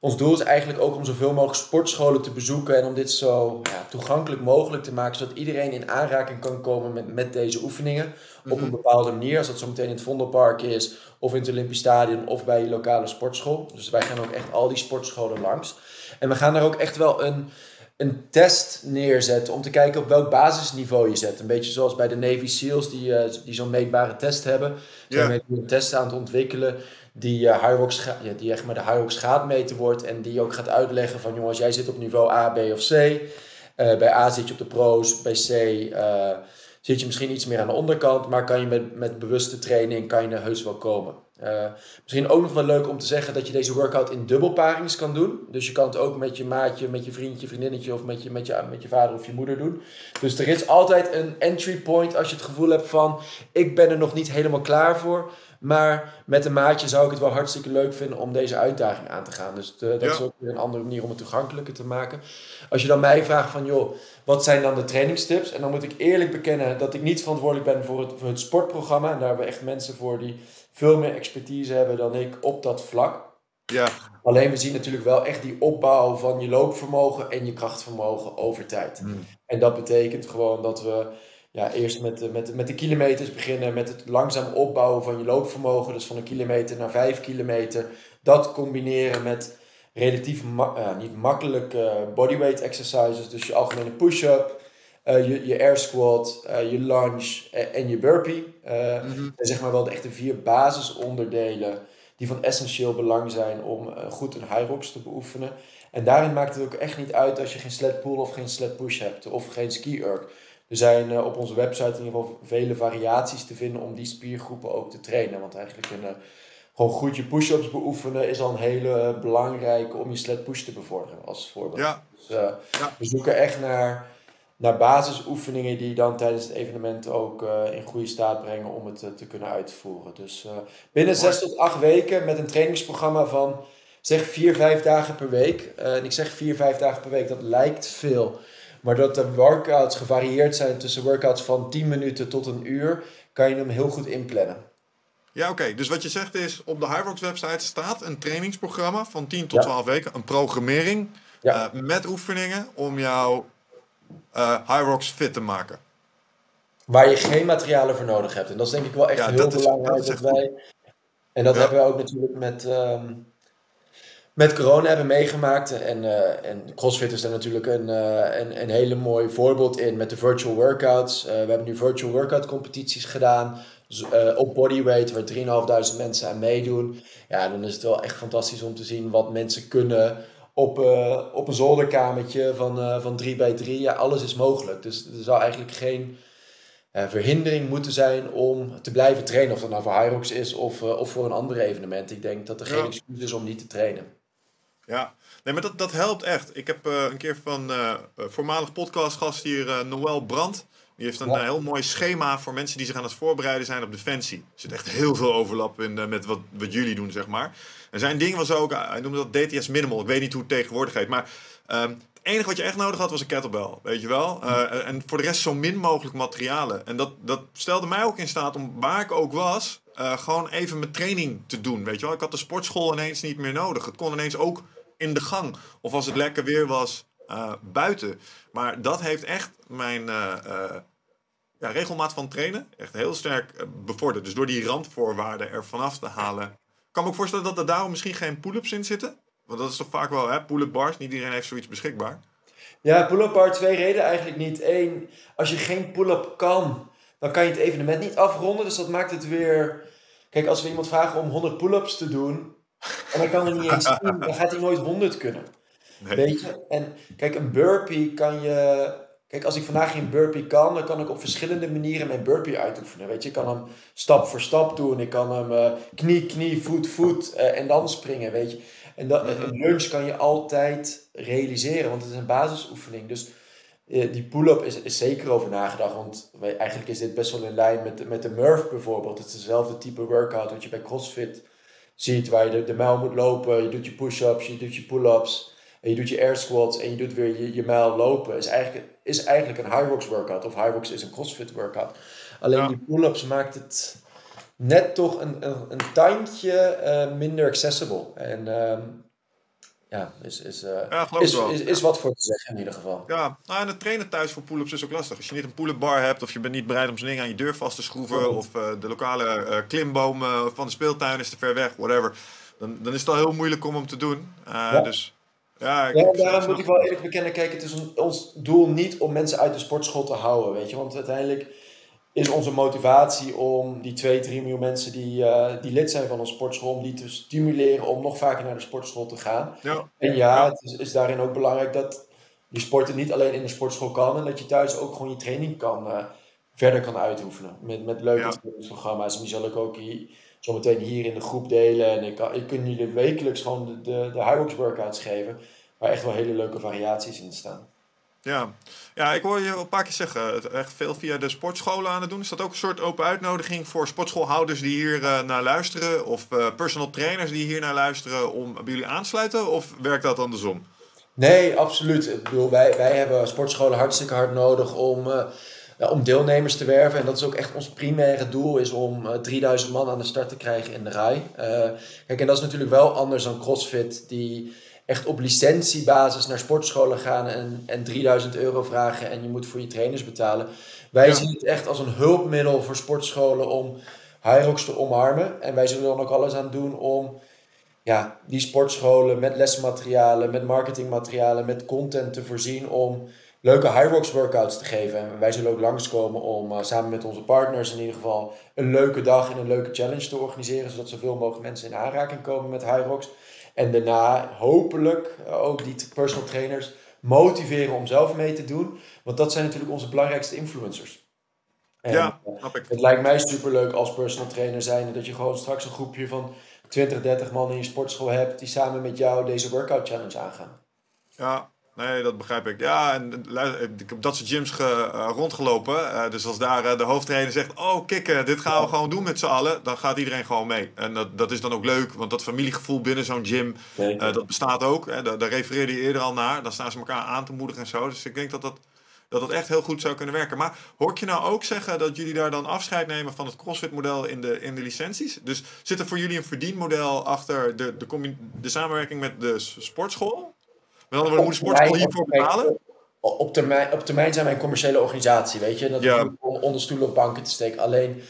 ons doel is eigenlijk ook om zoveel mogelijk sportscholen te bezoeken en om dit zo ja, toegankelijk mogelijk te maken, zodat iedereen in aanraking kan komen met, met deze oefeningen op een bepaalde manier. Als dat zo meteen in het Vondelpark is, of in het Olympisch Stadion, of bij je lokale sportschool. Dus wij gaan ook echt al die sportscholen langs. En we gaan daar ook echt wel een een test neerzetten om te kijken op welk basisniveau je zet. Een beetje zoals bij de Navy SEALs die, uh, die zo'n meetbare test hebben. Zijn yeah. we een test aan het ontwikkelen die, uh, Hyrox ja, die echt maar de Hyrox graadmeter wordt en die ook gaat uitleggen van jongens, jij zit op niveau A, B of C. Uh, bij A zit je op de pro's, bij C zit je misschien iets meer aan de onderkant, maar kan je met, met bewuste training kan je er heus wel komen. Uh, misschien ook nog wel leuk om te zeggen dat je deze workout in dubbelparings kan doen. Dus je kan het ook met je maatje, met je vriendje, vriendinnetje of met je, met je, met je vader of je moeder doen. Dus er is altijd een entry point als je het gevoel hebt van ik ben er nog niet helemaal klaar voor. Maar met een maatje zou ik het wel hartstikke leuk vinden om deze uitdaging aan te gaan. Dus de, dat ja. is ook weer een andere manier om het toegankelijker te maken. Als je dan mij vraagt van joh, wat zijn dan de trainingstips? En dan moet ik eerlijk bekennen dat ik niet verantwoordelijk ben voor het, voor het sportprogramma. En daar hebben we echt mensen voor die veel meer expertise hebben dan ik op dat vlak. Ja. Alleen we zien natuurlijk wel echt die opbouw van je loopvermogen en je krachtvermogen over tijd. Mm. En dat betekent gewoon dat we ja, eerst met de, met, de, met de kilometers beginnen, met het langzaam opbouwen van je loopvermogen. Dus van een kilometer naar vijf kilometer. Dat combineren met relatief ma uh, niet makkelijke bodyweight exercises. Dus je algemene push-up, uh, je, je air squat, uh, je lunge en je burpee. Mm -hmm. En zeg maar wel de echte vier basisonderdelen die van essentieel belang zijn om goed een high rocks te beoefenen. En daarin maakt het ook echt niet uit als je geen sled pull of geen sled push hebt of geen ski erg. Er zijn op onze website in ieder geval vele variaties te vinden om die spiergroepen ook te trainen. Want eigenlijk een, gewoon goed je push-ups beoefenen is al een hele belangrijke om je sled push te bevorderen als voorbeeld. Ja. Dus ja. we zoeken echt naar, naar basisoefeningen die dan tijdens het evenement ook in goede staat brengen om het te kunnen uitvoeren. Dus binnen zes tot acht weken met een trainingsprogramma van zeg vier, vijf dagen per week. en ik zeg vier, vijf dagen per week, dat lijkt veel. Maar dat de workouts gevarieerd zijn tussen workouts van 10 minuten tot een uur, kan je hem heel goed inplannen. Ja, oké. Dus wat je zegt is, op de Hyrox website staat een trainingsprogramma van 10 tot 12 weken. Een programmering Ja. eh, met oefeningen om jou eh Hyrox fit te maken. Waar je geen materialen voor nodig hebt. En dat is denk ik wel echt Ja, heel dat belangrijk. dat is Dat echt wij, en dat Ja. hebben we ook natuurlijk met, ehm, met corona hebben meegemaakt. En, eh, en CrossFit is daar natuurlijk een, eh, een, een hele mooi voorbeeld in met de virtual workouts. We hebben nu virtual workout competities gedaan. op bodyweight, waar 3.500 mensen aan meedoen. Ja, dan is het wel echt fantastisch om te zien wat mensen kunnen op, eh, op een zolderkamertje van, eh, van 3 bij 3. Ja, alles is mogelijk. Dus er zou eigenlijk geen eh, verhindering moeten zijn om te blijven trainen. Of dat nou voor Hyrox is of, of voor een ander evenement. Ik denk dat er geen excuus is om niet te trainen. Ja, nee, maar dat, dat helpt echt. Ik heb een keer van voormalig podcastgast hier, Noël Brandt. Die heeft een Ja. heel mooi schema voor mensen die zich aan het voorbereiden zijn op Defensie. Er zit echt heel veel overlap in met wat, wat jullie doen, zeg maar. En zijn ding was ook, eh, hij noemde dat DTS Minimal. Ik weet niet hoe het tegenwoordig heet, maar... ehm, het enige wat je echt nodig had was een kettlebell, weet je wel? Eh, en voor de rest zo min mogelijk materialen. En dat, dat stelde mij ook in staat om, waar ik ook was, eh, gewoon even mijn training te doen, weet je wel? Ik had de sportschool ineens niet meer nodig. Het kon ineens ook in de gang. Of als het lekker weer was, buiten. Maar dat heeft echt mijn ja, regelmaat van trainen echt heel sterk bevorderd. Dus door die randvoorwaarden er vanaf te halen. Ik kan me ook voorstellen dat er daarom misschien geen pull-ups in zitten. Want dat is toch vaak wel, hè? Pull-up bars. Niet iedereen heeft zoiets beschikbaar. Ja, pull-up bar twee reden eigenlijk niet. Eén, als je geen pull-up kan, dan kan je het evenement niet afronden. Dus dat maakt het weer... Kijk, als we iemand vragen om 100 pull-ups te doen... en dan kan hij niet eens 10, dan gaat hij nooit 100 kunnen. Nee. Weet je? En kijk, een burpee kan je... Kijk, als ik vandaag geen burpee kan, dan kan ik op verschillende manieren mijn burpee uitoefenen. Weet je, ik kan hem stap voor stap doen. Ik kan hem eh, knie, knie, voet, voet eh, en dan springen, weet je. En dat, Mhm. een lunge kan je altijd realiseren, want het is een basisoefening. Dus eh, die pull-up is, is zeker over nagedacht, want eigenlijk is dit best wel in lijn met, de- met de Murph bijvoorbeeld. Het is hetzelfde type workout wat je bij CrossFit ziet, waar je de, de mijl moet lopen, je doet je push-ups, je doet je pull-ups, en je doet je air squats en je doet weer je, je mijl lopen. Is eigenlijk, is eigenlijk een Hyrox workout, of Hyrox is een CrossFit workout. Alleen Ja. die pull-ups maakt het net toch een, een, een tandje eh, minder accessible. En ehm, ja, is, is, eh, Ja, is, is, is wat voor te zeggen in ieder geval. Ja, nou, en het trainen thuis voor pull-ups is ook lastig. Als je niet een pull-up bar hebt, of je bent niet bereid om zo'n ding aan je deur vast te schroeven, of eh, de lokale klimboom van de speeltuin is te ver weg, whatever, dan, dan is het al heel moeilijk om hem te doen. Ja. Dus ja, ik, Ja, en ik- daarom moet ik wel eerlijk bekennen, kijk, het is on- ons doel niet om mensen uit de sportschool te houden, weet je. Want uiteindelijk is onze motivatie om die 2, 3 miljoen mensen die, eh, die lid zijn van onze sportschool, om die te stimuleren om nog vaker naar de sportschool te gaan. Ja, En ja, Ja. het is, is daarin ook belangrijk dat je sporten niet alleen in de sportschool kan en dat je thuis ook gewoon je training kan, eh, verder kan uitoefenen. Met, met leuke Ja. trainingsprogramma's. En die zal ik ook hier, zometeen hier in de groep delen. En ik, kan, ik kan jullie wekelijks gewoon de, de, de workouts geven. Waar echt wel hele leuke variaties in staan. ja. ja, ik hoor je al een paar keer zeggen, echt veel via de sportscholen aan het doen. Is dat ook een soort open uitnodiging voor sportschoolhouders die hier eh, naar luisteren? Of eh, personal trainers die hier naar luisteren om bij jullie aansluiten? Of werkt dat andersom? Nee, absoluut. Ik bedoel, wij, wij hebben sportscholen hartstikke hard nodig om, eh, om deelnemers te werven. En dat is ook echt ons primaire doel, is om eh, 3000 man aan de start te krijgen in de rij. Eh, kijk, en dat is natuurlijk wel anders dan CrossFit, die echt op licentiebasis naar sportscholen gaan en, en 3000 euro vragen en je moet voor je trainers betalen. Wij Ja. zien het echt als een hulpmiddel voor sportscholen om Hyrox te omarmen. En wij zullen er dan ook alles aan doen om ja, die sportscholen met lesmaterialen, met marketingmaterialen, met content te voorzien om leuke Hyrox workouts te geven. En wij zullen ook langskomen om eh, samen met onze partners in ieder geval een leuke dag en een leuke challenge te organiseren, zodat zoveel mogelijk mensen in aanraking komen met Hyrox. En daarna hopelijk eh, ook die personal trainers motiveren om zelf mee te doen. Want dat zijn natuurlijk onze belangrijkste influencers. En, Ja, eh, snap ik. het lijkt mij superleuk als personal trainer zijn dat je gewoon straks een groepje van 20, 30 man in je sportschool hebt die samen met jou deze workout challenge aangaan. Ja, nee, dat begrijp ik. Ja, en ik heb dat soort gyms ge- eh, rondgelopen. Eh, dus als daar eh, de hoofdtrainer zegt: Oh, kikken, dit gaan we gewoon doen met z'n allen. Dan gaat iedereen gewoon mee. En dat, dat is dan ook leuk, want dat familiegevoel binnen zo'n gym, dat bestaat ook. Hè, daar, daar refereerde je eerder al naar. Dan staan ze elkaar aan te moedigen en zo. Dus ik denk dat dat dat het echt heel goed zou kunnen werken. Maar hoor ik je nou ook zeggen dat jullie daar dan afscheid nemen van het CrossFit-model in de, in de licenties? Dus zit er voor jullie een verdienmodel achter de, de, de samenwerking met de sportschool? Met andere woorden, moet de sportschool hiervoor betalen? Op termijn, op termijn zijn wij een commerciële organisatie, weet je. Dat ja. om onder stoelen of banken te steken. Alleen,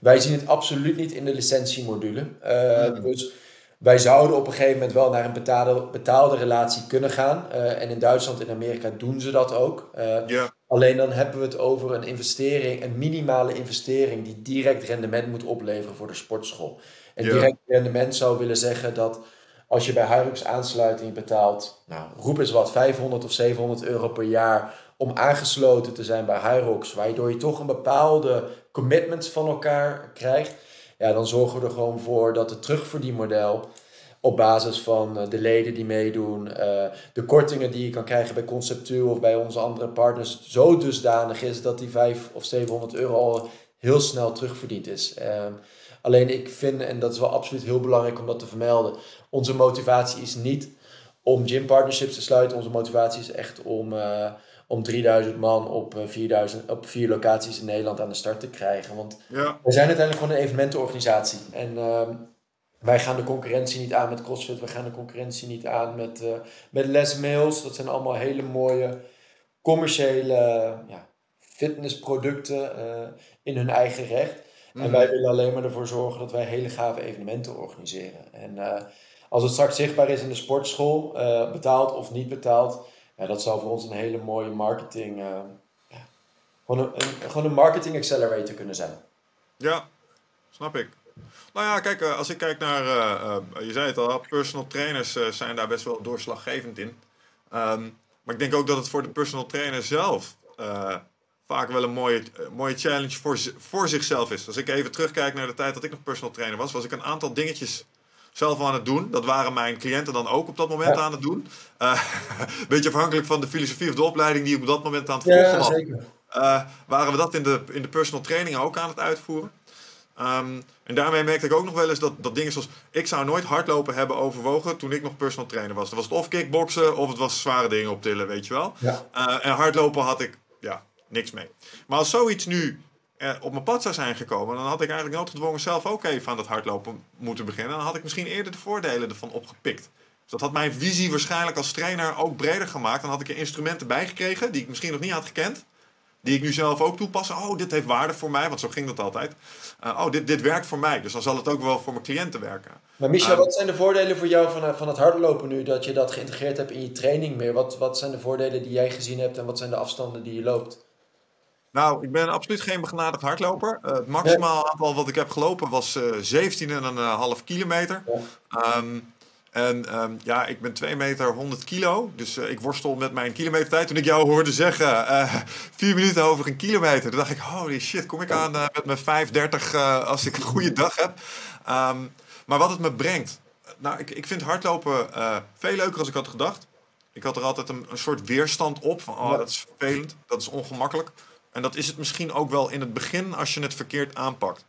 wij zien het absoluut niet in de licentiemodule. Uh, Dus wij zouden op een gegeven moment wel naar een betaalde, betaalde relatie kunnen gaan. Uh, en in Duitsland en Amerika doen ze dat ook. Uh, Alleen dan hebben we het over een investering, een minimale investering die direct rendement moet opleveren voor de sportschool. En direct rendement zou willen zeggen dat als je bij Hilux aansluiting betaalt, nou, roep eens wat, 500 of 700 euro per jaar om aangesloten te zijn bij Hyrox, waardoor je toch een bepaalde commitment van elkaar krijgt, ja, dan zorgen we er gewoon voor dat het terugverdienmodel op basis van eh, de leden die meedoen, eh, de kortingen die je kan krijgen bij Conceptueel of bij onze andere partners, zo dusdanig is dat die 500 of 700 euro al heel snel terugverdiend is. Ehm, alleen ik vind, en dat is wel absoluut heel belangrijk om dat te vermelden, onze motivatie is niet om gym partnerships te sluiten. Onze motivatie is echt om, uh, om 3000 man op, 4000, op vier locaties in Nederland aan de start te krijgen. Want ja. we zijn uiteindelijk gewoon een evenementenorganisatie. En ehm, wij gaan de concurrentie niet aan met CrossFit, we gaan de concurrentie niet aan met, uh, met Les Mails. Dat zijn allemaal hele mooie commerciële ja, fitnessproducten in hun eigen recht. En mhm. wij willen alleen maar ervoor zorgen dat wij hele gave evenementen organiseren. En uh, als het straks zichtbaar is in de sportschool, betaald of niet betaald, ja, dat zou voor ons een hele mooie marketing, ja, gewoon, een, een, gewoon een marketing accelerator kunnen zijn. Ja, snap ik. Nou ja, kijk, eh, als ik kijk naar, eh, eh, je zei het al, personal trainers zijn daar best wel doorslaggevend in. Ehm, maar ik denk ook dat het voor de personal trainer zelf vaak wel een mooie, mooie challenge voor, voor zichzelf is. Als ik even terugkijk naar de tijd dat ik nog personal trainer was, was ik een aantal dingetjes zelf aan het doen. Dat waren mijn cliënten dan ook op dat moment aan het doen. Een beetje afhankelijk van de filosofie of de opleiding die ik op dat moment aan het volgen was. Uh, waren we dat in de, in de personal training ook aan het uitvoeren. Um, en daarmee merkte ik ook nog wel eens dat, dat dingen zoals... Ik zou nooit hardlopen hebben overwogen toen ik nog personal trainer was. Dan was het of kickboksen of het was zware dingen optillen, weet je wel. Ja. Uh, en hardlopen had ik ja, niks mee. Maar als zoiets nu uh, op mijn pad zou zijn gekomen... dan had ik eigenlijk noodgedwongen zelf ook even aan dat hardlopen moeten beginnen. Dan had ik misschien eerder de voordelen ervan opgepikt. Dus dat had mijn visie waarschijnlijk als trainer ook breder gemaakt. Dan had ik er instrumenten bij gekregen die ik misschien nog niet had gekend die ik nu zelf ook toepas. Oh, dit heeft waarde voor mij, want zo ging dat altijd. Uh, oh, dit, dit werkt voor mij, dus dan zal het ook wel voor mijn cliënten werken. Maar Michel, uh, wat zijn de voordelen voor jou van, eh, van het hardlopen nu, dat je dat geïntegreerd hebt in je training meer? Wat, wat zijn de voordelen die jij gezien hebt en wat zijn de afstanden die je loopt? Nou, ik ben absoluut geen begenadigd hardloper. Uh, het maximaal aantal wat ik heb gelopen was uh, 17,5 kilometer. Ja. Um, en um, ja, ik ben 2 meter 100 kilo. Dus uh, ik worstel met mijn kilometertijd. Toen ik jou hoorde zeggen, uh, vier minuten over een kilometer. Toen dacht ik, holy shit, kom ik aan uh, met mijn 5,30 als ik een goede dag heb. Um, maar wat het me brengt. Nou, ik, ik vind hardlopen veel leuker als ik had gedacht. Ik had er altijd een, een soort weerstand op. Van, oh, dat is vervelend. Dat is ongemakkelijk. En dat is het misschien ook wel in het begin als je het verkeerd aanpakt.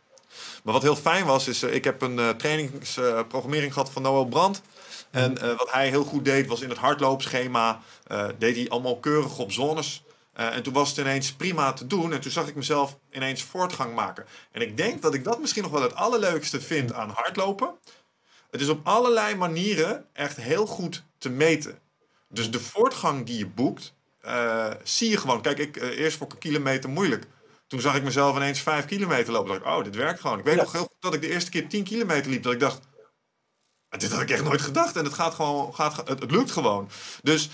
Maar wat heel fijn was, is ik heb een trainingsprogrammering gehad van Noël Brandt. En uh, wat hij heel goed deed, was in het hardloopschema, uh, deed hij allemaal keurig op zones. Uh, en toen was het ineens prima te doen. En toen zag ik mezelf ineens voortgang maken. En ik denk dat ik dat misschien nog wel het allerleukste vind aan hardlopen. Het is op allerlei manieren echt heel goed te meten. Dus de voortgang die je boekt, zie je gewoon. Kijk, ik, eerst vond ik een kilometer moeilijk. Toen zag ik mezelf ineens vijf kilometer lopen. dacht ik, oh, dit werkt gewoon. Ik weet nog heel goed dat ik de eerste keer 10 kilometer liep. Dat ik dacht, dit had ik echt nooit gedacht. En het, gaat gewoon, gaat, het, het lukt gewoon. Dus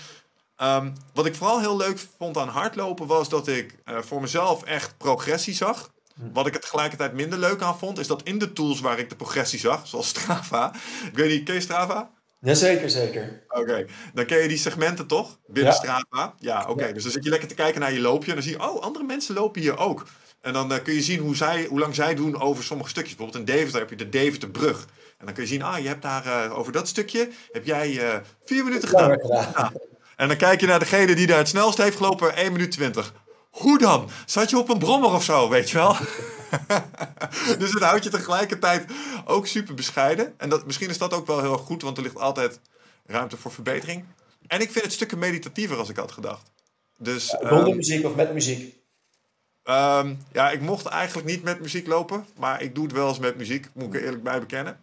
um, wat ik vooral heel leuk vond aan hardlopen was dat ik uh, voor mezelf echt progressie zag. Wat ik het tegelijkertijd minder leuk aan vond, is dat in de tools waar ik de progressie zag, zoals Strava. Ik weet niet, ken Strava? Jazeker, zeker. Oké, dan ken je die segmenten toch? Binnen ja. Strava. Ja, oké. Dus dan zit je lekker te kijken naar je loopje en dan zie je, oh, andere mensen lopen hier ook. En dan uh, kun je zien hoe, zij, hoe lang zij doen over sommige stukjes. Bijvoorbeeld in Deventer heb je de Deventerbrug. En dan kun je zien, ah, je hebt daar uh, over dat stukje, heb jij uh, vier minuten gedaan. Ja. En dan kijk je naar degene die daar het snelst heeft gelopen, 1 minuut 20. Hoe dan? Zat je op een brommer of zo, weet je wel? dus het houdt je tegelijkertijd ook super bescheiden. En dat, misschien is dat ook wel heel goed, want er ligt altijd ruimte voor verbetering. En ik vind het stukken meditatiever als ik had gedacht. Dus, Zonder ehm, muziek of met muziek? Um, ja, ik mocht eigenlijk niet met muziek lopen, maar ik doe het wel eens met muziek, moet ik er eerlijk bij bekennen.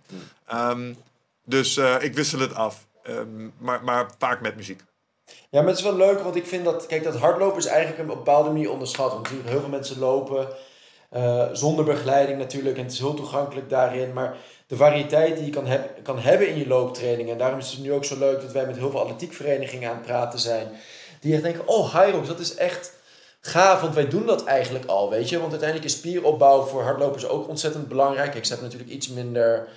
Um, dus uh, ik wissel het af, maar, maar vaak met muziek. Ja, maar het is wel leuk, want ik vind dat, kijk, dat hardlopen is eigenlijk een bepaalde manier onderschat. Want natuurlijk, heel veel mensen lopen uh, zonder begeleiding natuurlijk en het is heel toegankelijk daarin. Maar de variëteit die je kan, heb, kan hebben in je looptraining, en daarom is het nu ook zo leuk dat wij met heel veel atletiekverenigingen aan het praten zijn, die echt denken, oh, Hyrox, dat is echt gaaf, want wij doen dat eigenlijk al, weet je. Want uiteindelijk is spieropbouw voor hardlopers ook ontzettend belangrijk. Ik zet natuurlijk iets minder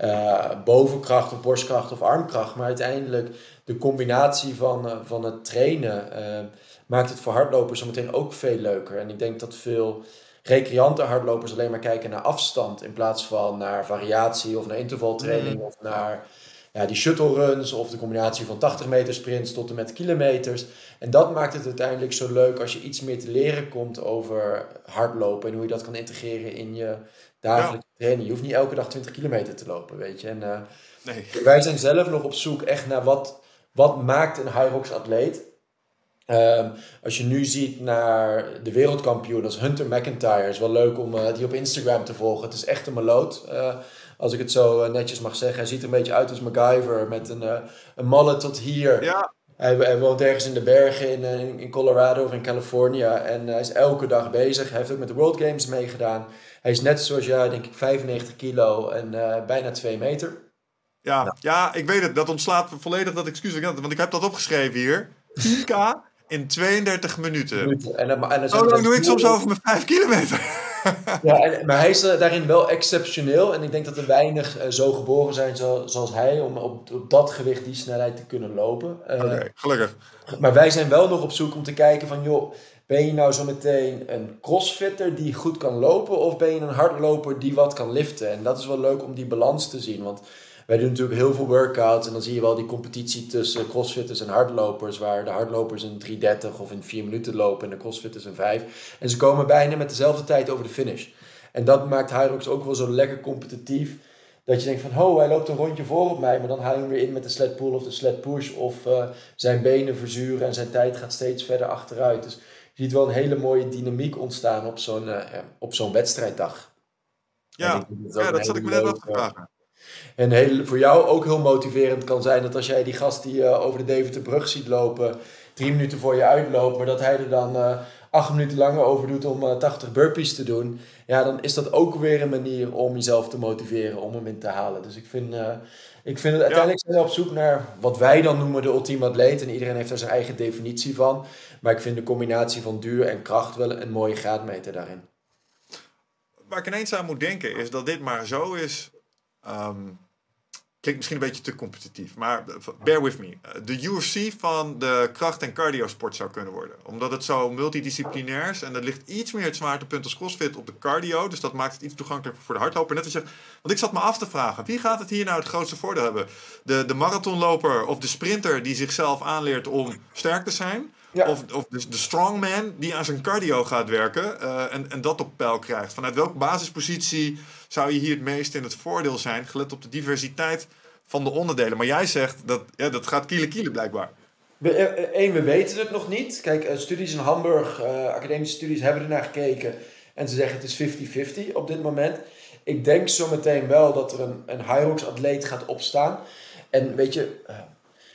uh, bovenkracht of borstkracht of armkracht. Maar uiteindelijk de combinatie van, uh, van het trainen uh, maakt het voor hardlopers zometeen ook veel leuker. En ik denk dat veel recreante hardlopers alleen maar kijken naar afstand in plaats van naar variatie of naar intervaltraining mm. of naar ja, die shuttle runs of de combinatie van 80 meter sprints tot en met kilometers. En dat maakt het uiteindelijk zo leuk als je iets meer te leren komt over hardlopen en hoe je dat kan integreren in je dagelijkse training. Je hoeft niet elke dag 20 kilometer te lopen, weet je. En, uh, nee. Wij zijn zelf nog op zoek echt naar wat, wat maakt een Hyrox atleet. Um, als je nu ziet naar de wereldkampioen, dat is Hunter McIntyre. is wel leuk om uh, die op Instagram te volgen. Het is echt een maloot. Uh, als ik het zo eh, netjes mag zeggen. Hij ziet er een beetje uit als MacGyver met een, een mallet tot hier. Ja. Hij, hij, woont ergens in de bergen in, eh, in, in Colorado of in California. En hij is elke dag bezig. Hij heeft ook met de World Games meegedaan. Hij is net zoals jij, denk ik, 95 kilo en uh, bijna 2 meter. Ja, nou. ja, ik weet het. Dat ontslaat volledig dat excuus. Want ik heb dat opgeschreven hier. 10k in 32 minuten. En, en, en, Zo lang doe ik soms over mijn 5 kilometer. ja, maar hij is daarin wel exceptioneel. En ik denk dat er weinig uh, zo geboren zijn zo, zoals hij om op, op dat gewicht die snelheid te kunnen lopen. Uh, Oké, gelukkig. Maar wij zijn wel nog op zoek om te kijken van joh, ben je nou zo meteen een crossfitter die goed kan lopen of ben je een hardloper die wat kan liften? En dat is wel leuk om die balans te zien, want wij doen natuurlijk heel veel workouts en dan zie je wel die competitie tussen crossfitters en hardlopers, waar de hardlopers in 3.30 of in 4 minuten lopen en de crossfitters in 5. En ze komen bijna met dezelfde tijd over de finish. En dat maakt Hyrox ook wel zo lekker competitief. Dat je denkt van, ho, hij loopt een rondje voor op mij, maar dan haal je hem weer in met de sled pull of de sled push. Of uh, zijn benen verzuren en zijn tijd gaat steeds verder achteruit. Dus je ziet wel een hele mooie dynamiek ontstaan op zo'n uh, op zo'n wedstrijddag. Ja, dat, ja, dat zat ik me net af te vragen. En heel, voor jou ook heel motiverend kan zijn dat als jij die gast die uh, over de Deventerbrug ziet lopen, drie minuten voor je uitloopt, maar dat hij er dan uh, acht minuten langer over doet om uh, eh, 80 burpees te doen, ja, dan is dat ook weer een manier om jezelf te motiveren om hem in te halen. Dus ik vind, ik vind het uiteindelijk zijn we op zoek naar wat wij dan noemen de ultieme atleet. En iedereen heeft daar zijn eigen definitie van. Maar ik vind de combinatie van duur en kracht wel een mooie graadmeter daarin. Waar ik ineens aan moet denken is dat dit maar zo is Um, klinkt misschien een beetje te competitief, maar bear with me. De UFC van de kracht- en cardio-sport zou kunnen worden. Omdat het zo multidisciplinair is en er ligt iets meer het zwaartepunt als crossfit op de cardio. Dus dat maakt het iets toegankelijker voor de hardloper. Net als je, want ik zat me af te vragen, wie gaat het hier nou het grootste voordeel hebben? De, de marathonloper of de sprinter die zichzelf aanleert om sterk te zijn? Of, of de, de strongman die aan zijn cardio gaat werken uh, en, en dat op peil krijgt. Vanuit welke basispositie zou je hier het meest in het voordeel zijn, gelet op de diversiteit van de onderdelen? Maar jij zegt dat ja, dat gaat kielen kielen blijkbaar. Eén, eh, we weten het nog niet. Kijk, studies in Hamburg, uh, academische studies, hebben er naar gekeken. En ze zeggen het is 50-50 op dit moment. Ik denk zometeen wel dat er een, een Hyrox-atleet gaat opstaan. En weet je,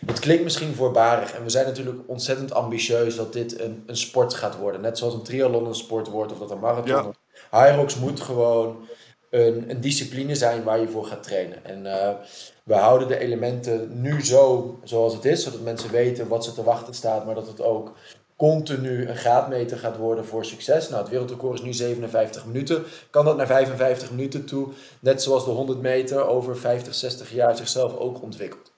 het klinkt misschien voorbarig en we zijn natuurlijk ontzettend ambitieus dat dit een, een sport gaat worden. Net zoals een triathlon een sport wordt of dat een marathon. Ja. Hyrox moet gewoon een, een, discipline zijn waar je voor gaat trainen. En uh, we houden de elementen nu zo zoals het is, zodat mensen weten wat ze te wachten staat, maar dat het ook continu een graadmeter gaat worden voor succes. Nou, het wereldrecord is nu 57 minuten. Kan dat naar 55 minuten toe, net zoals de 100 meter over 50, 60 jaar zichzelf ook ontwikkelt.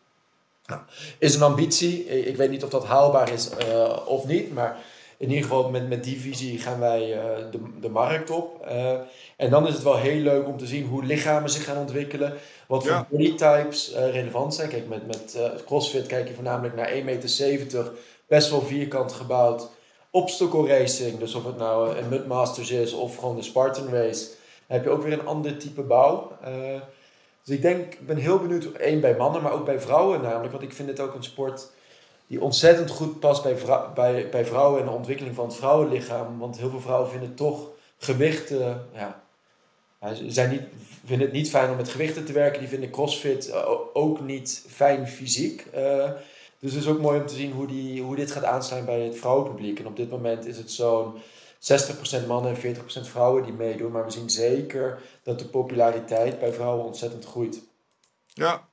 Nou, is een ambitie. Ik weet niet of dat haalbaar is uh, of niet, maar in ieder geval met, met die visie gaan wij uh, de, de markt op. Uh, en dan is het wel heel leuk om te zien hoe lichamen zich gaan ontwikkelen. Wat voor ja. bodytypes relevant zijn. Kijk, met, met CrossFit kijk je voornamelijk naar 1,70 meter. Best wel vierkant gebouwd. Obstacle racing, dus of het nou een Mudmasters is of gewoon de Spartan race. Dan heb je ook weer een ander type bouw. Dus ik denk, ik ben heel benieuwd, één bij mannen, maar ook bij vrouwen namelijk. Want ik vind het ook een sport die ontzettend goed past bij, bij, bij vrouwen en de ontwikkeling van het vrouwenlichaam. Want heel veel vrouwen vinden toch gewichten, ja, zijn niet, vinden het niet fijn om met gewichten te werken. Die vinden CrossFit eh, ook niet fijn fysiek. Uh, dus het is ook mooi om te zien hoe, die, hoe dit gaat aanslaan bij het vrouwenpubliek. En op dit moment is het zo'n 60% mannen en 40% vrouwen die meedoen. Maar we zien zeker dat de populariteit bij vrouwen ontzettend groeit. Ja,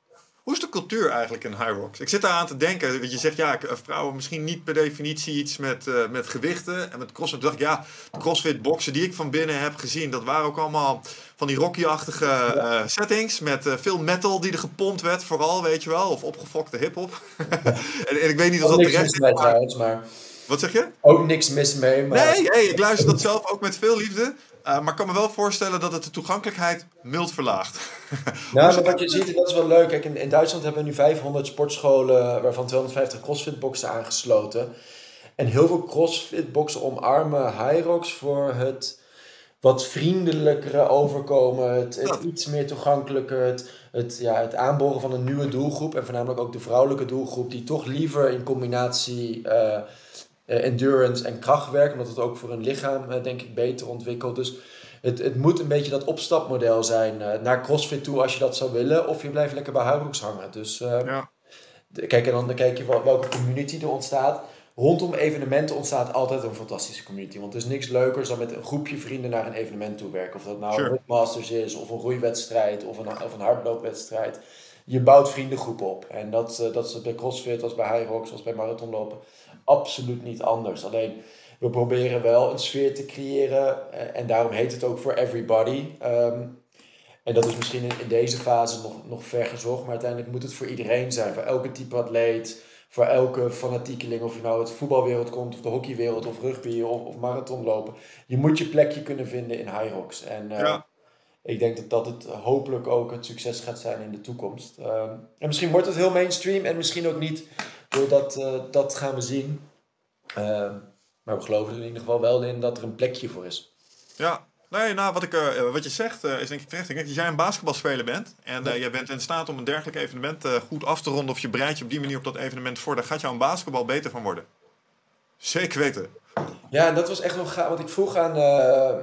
hoe is de cultuur eigenlijk in High Rocks? Ik zit daar aan te denken. Want je zegt ja, eh, vrouwen misschien niet per definitie iets met, uh, met gewichten en met crossfit. dacht ik, ja, de crossfit boxen die ik van binnen heb gezien, dat waren ook allemaal van die rocky-achtige uh, settings. Met uh, veel metal die er gepompt werd, vooral, weet je wel. Of opgefokte hip-hop. en, en, ik weet niet of dat de rest is. Maar... Wat zeg je? Ook niks mis mee. Maar... Nee, hey, ik luister dat zelf ook met veel liefde. Uh, maar ik kan me wel voorstellen dat het de toegankelijkheid mild verlaagt. Nou, wat je ziet, dat is wel leuk. Kijk, in, in, Duitsland hebben we nu 500 sportscholen, waarvan 250 crossfit-boxen aangesloten. En heel veel crossfit-boxen omarmen Hyrox voor het wat vriendelijkere overkomen. Het, het iets meer toegankelijker. Het, het, ja, het aanboren van een nieuwe doelgroep. En voornamelijk ook de vrouwelijke doelgroep, die toch liever in combinatie. Uh, endurance en krachtwerk, omdat het ook voor een lichaam, uh, denk ik, beter ontwikkelt. Dus het, het moet een beetje dat opstapmodel zijn uh, naar CrossFit toe als je dat zou willen, of je blijft lekker bij Huibrooks hangen. Dus ja. kijk, en dan kijk je welke community er ontstaat. Rondom evenementen ontstaat altijd een fantastische community. Want er is niks leukers dan met een groepje vrienden naar een evenement toe werken. Of dat nou sure. een Masters is, of een roeiwedstrijd, of een, of een hardloopwedstrijd. Je bouwt vriendengroepen op. En dat, dat is bij CrossFit, als bij High Rocks, als bij marathonlopen absoluut niet anders. Alleen we proberen wel een sfeer te creëren eh, en daarom heet het ook for everybody. Ehm, en dat is misschien in, deze fase nog, nog ver gezocht, maar uiteindelijk moet het voor iedereen zijn. Voor elke type atleet, voor elke fanatiekeling, of je nou uit de voetbalwereld komt, of de hockeywereld, of rugby, of, of marathonlopen. Je moet je plekje kunnen vinden in High Rocks. En uh, ik denk dat dat het hopelijk ook het succes gaat zijn in de toekomst. Ehm, en misschien wordt het heel mainstream en misschien ook niet. Doordat, uh, dat gaan we zien. Uh, maar we geloven er in ieder geval wel in dat er een plekje voor is. Ja, nee, nou, wat, ik, uh, wat je zegt uh, is denk ik terecht. Ik denk dat jij een basketbalspeler bent. En ja. jij bent in staat om een dergelijk evenement goed af te ronden. Of je bereidt je op die manier op dat evenement voor. Daar gaat jouw basketbal beter van worden. Zeker weten. Ja, en dat was echt nog gaaf. Want ik vroeg aan,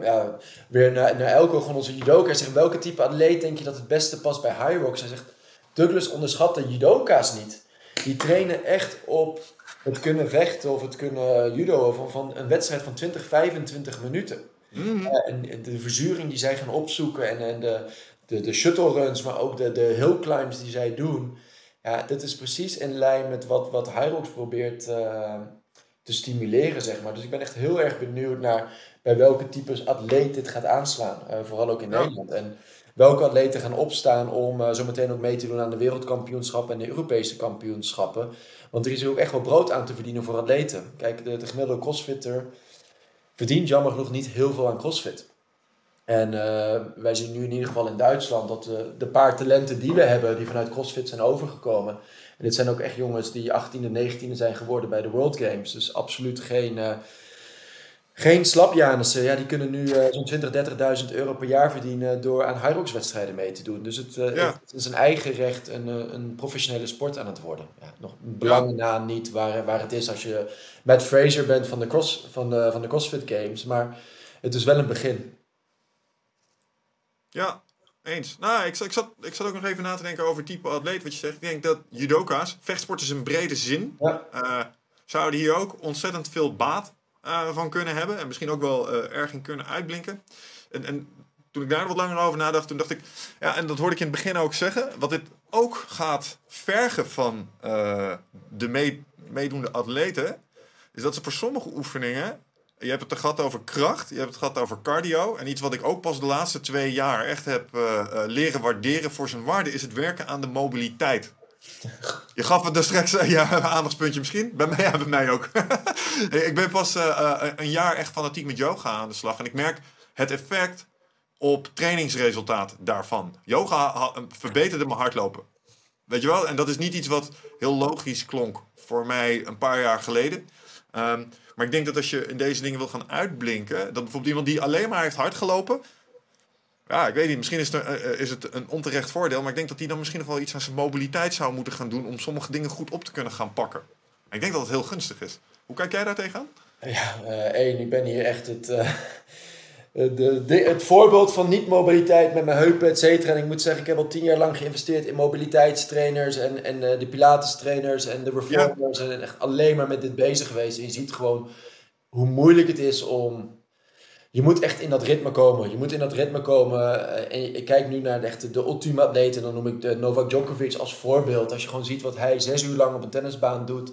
ja, weer naar, naar Elko, gewoon onze judoka. Hij zegt, welke type atleet denk je dat het beste past bij High Rocks? Hij zegt, Douglas onderschat de judoka's niet. Die trainen echt op het kunnen vechten of het kunnen judo van, van een wedstrijd van 20, 25 minuten. Mm en de verzuring die zij gaan opzoeken en, en de, de, de shuttle runs, maar ook de, de hill climbs die zij doen. Ja, dat is precies in lijn met wat, wat Hyrox probeert uh, te stimuleren, zeg maar. Dus ik ben echt heel erg benieuwd naar bij welke types atleet dit gaat aanslaan. Uh, vooral ook in Nederland. En welke atleten gaan opstaan om uh, zo meteen ook mee te doen aan de wereldkampioenschappen en de Europese kampioenschappen. Want er is ook echt wel brood aan te verdienen voor atleten. Kijk, de, de gemiddelde crossfitter verdient jammer genoeg niet heel veel aan crossfit. En uh, wij zien nu in ieder geval in Duitsland dat de, de paar talenten die we hebben, die vanuit CrossFit zijn overgekomen. En dit zijn ook echt jongens die 18 en 19e zijn geworden bij de World Games. Dus absoluut geen, geen slapjanissen. Ja, die kunnen nu uh, zo'n 20, 30.000 euro per jaar verdienen door aan Hyrox wedstrijden mee te doen. Dus het, uh, het is een eigen recht een, een professionele sport aan het worden. Ja, nog belangen na niet waar, waar het is als je Matt Fraser bent van de, cross, van, de, van de CrossFit Games. Maar het is wel een begin. Ja, eens. Nou, ik, ik, zat, ik zat ook nog even na te denken over type atleet, wat je zegt. Ik denk dat judoka's, vechtsport is een brede zin, ja. uh, zouden hier ook ontzettend veel baat uh, van kunnen hebben. En misschien ook wel uh, erg in kunnen uitblinken. En, en toen ik daar wat langer over nadacht, toen dacht ik... Ja, en dat hoorde ik in het begin ook zeggen. Wat dit ook gaat vergen van de mee, meedoende atleten... is dat ze voor sommige oefeningen je hebt het gehad over kracht, je hebt het gehad over cardio. En iets wat ik ook pas de laatste twee jaar echt heb leren waarderen voor zijn waarde, is het werken aan de mobiliteit. Je gaf het dus straks uh, ja, een aandachtspuntje misschien. Bij mij, ja, bij mij ook. ik ben pas een jaar echt fanatiek met yoga aan de slag. En ik merk het effect op trainingsresultaat daarvan. Yoga verbeterde mijn hardlopen. Weet je wel? En dat is niet iets wat heel logisch klonk voor mij een paar jaar geleden. Um, maar ik denk dat als je in deze dingen wil gaan uitblinken, dat bijvoorbeeld iemand die alleen maar heeft hard gelopen, ja, ik weet niet, misschien is, er, uh, is het een onterecht voordeel, maar ik denk dat die dan misschien nog wel iets aan zijn mobiliteit zou moeten gaan doen om sommige dingen goed op te kunnen gaan pakken. ik denk dat het heel gunstig is. Hoe kijk jij daar tegenaan? Ja, uh, één, ik ben hier echt het, uh, de, de, het voorbeeld van niet-mobiliteit met mijn heupen, et cetera. En ik moet zeggen, ik heb al tien jaar lang geïnvesteerd in mobiliteitstrainers en, en uh, de Pilates-trainers en de reformers. En echt alleen maar met dit bezig geweest. En je ziet gewoon hoe moeilijk het is om je moet echt in dat ritme komen. Je moet in dat ritme komen. En ik kijk nu naar de, echte, de ultieme atleten. Dan noem ik de Novak Djokovic als voorbeeld. Als je gewoon ziet wat hij zes uur lang op een tennisbaan doet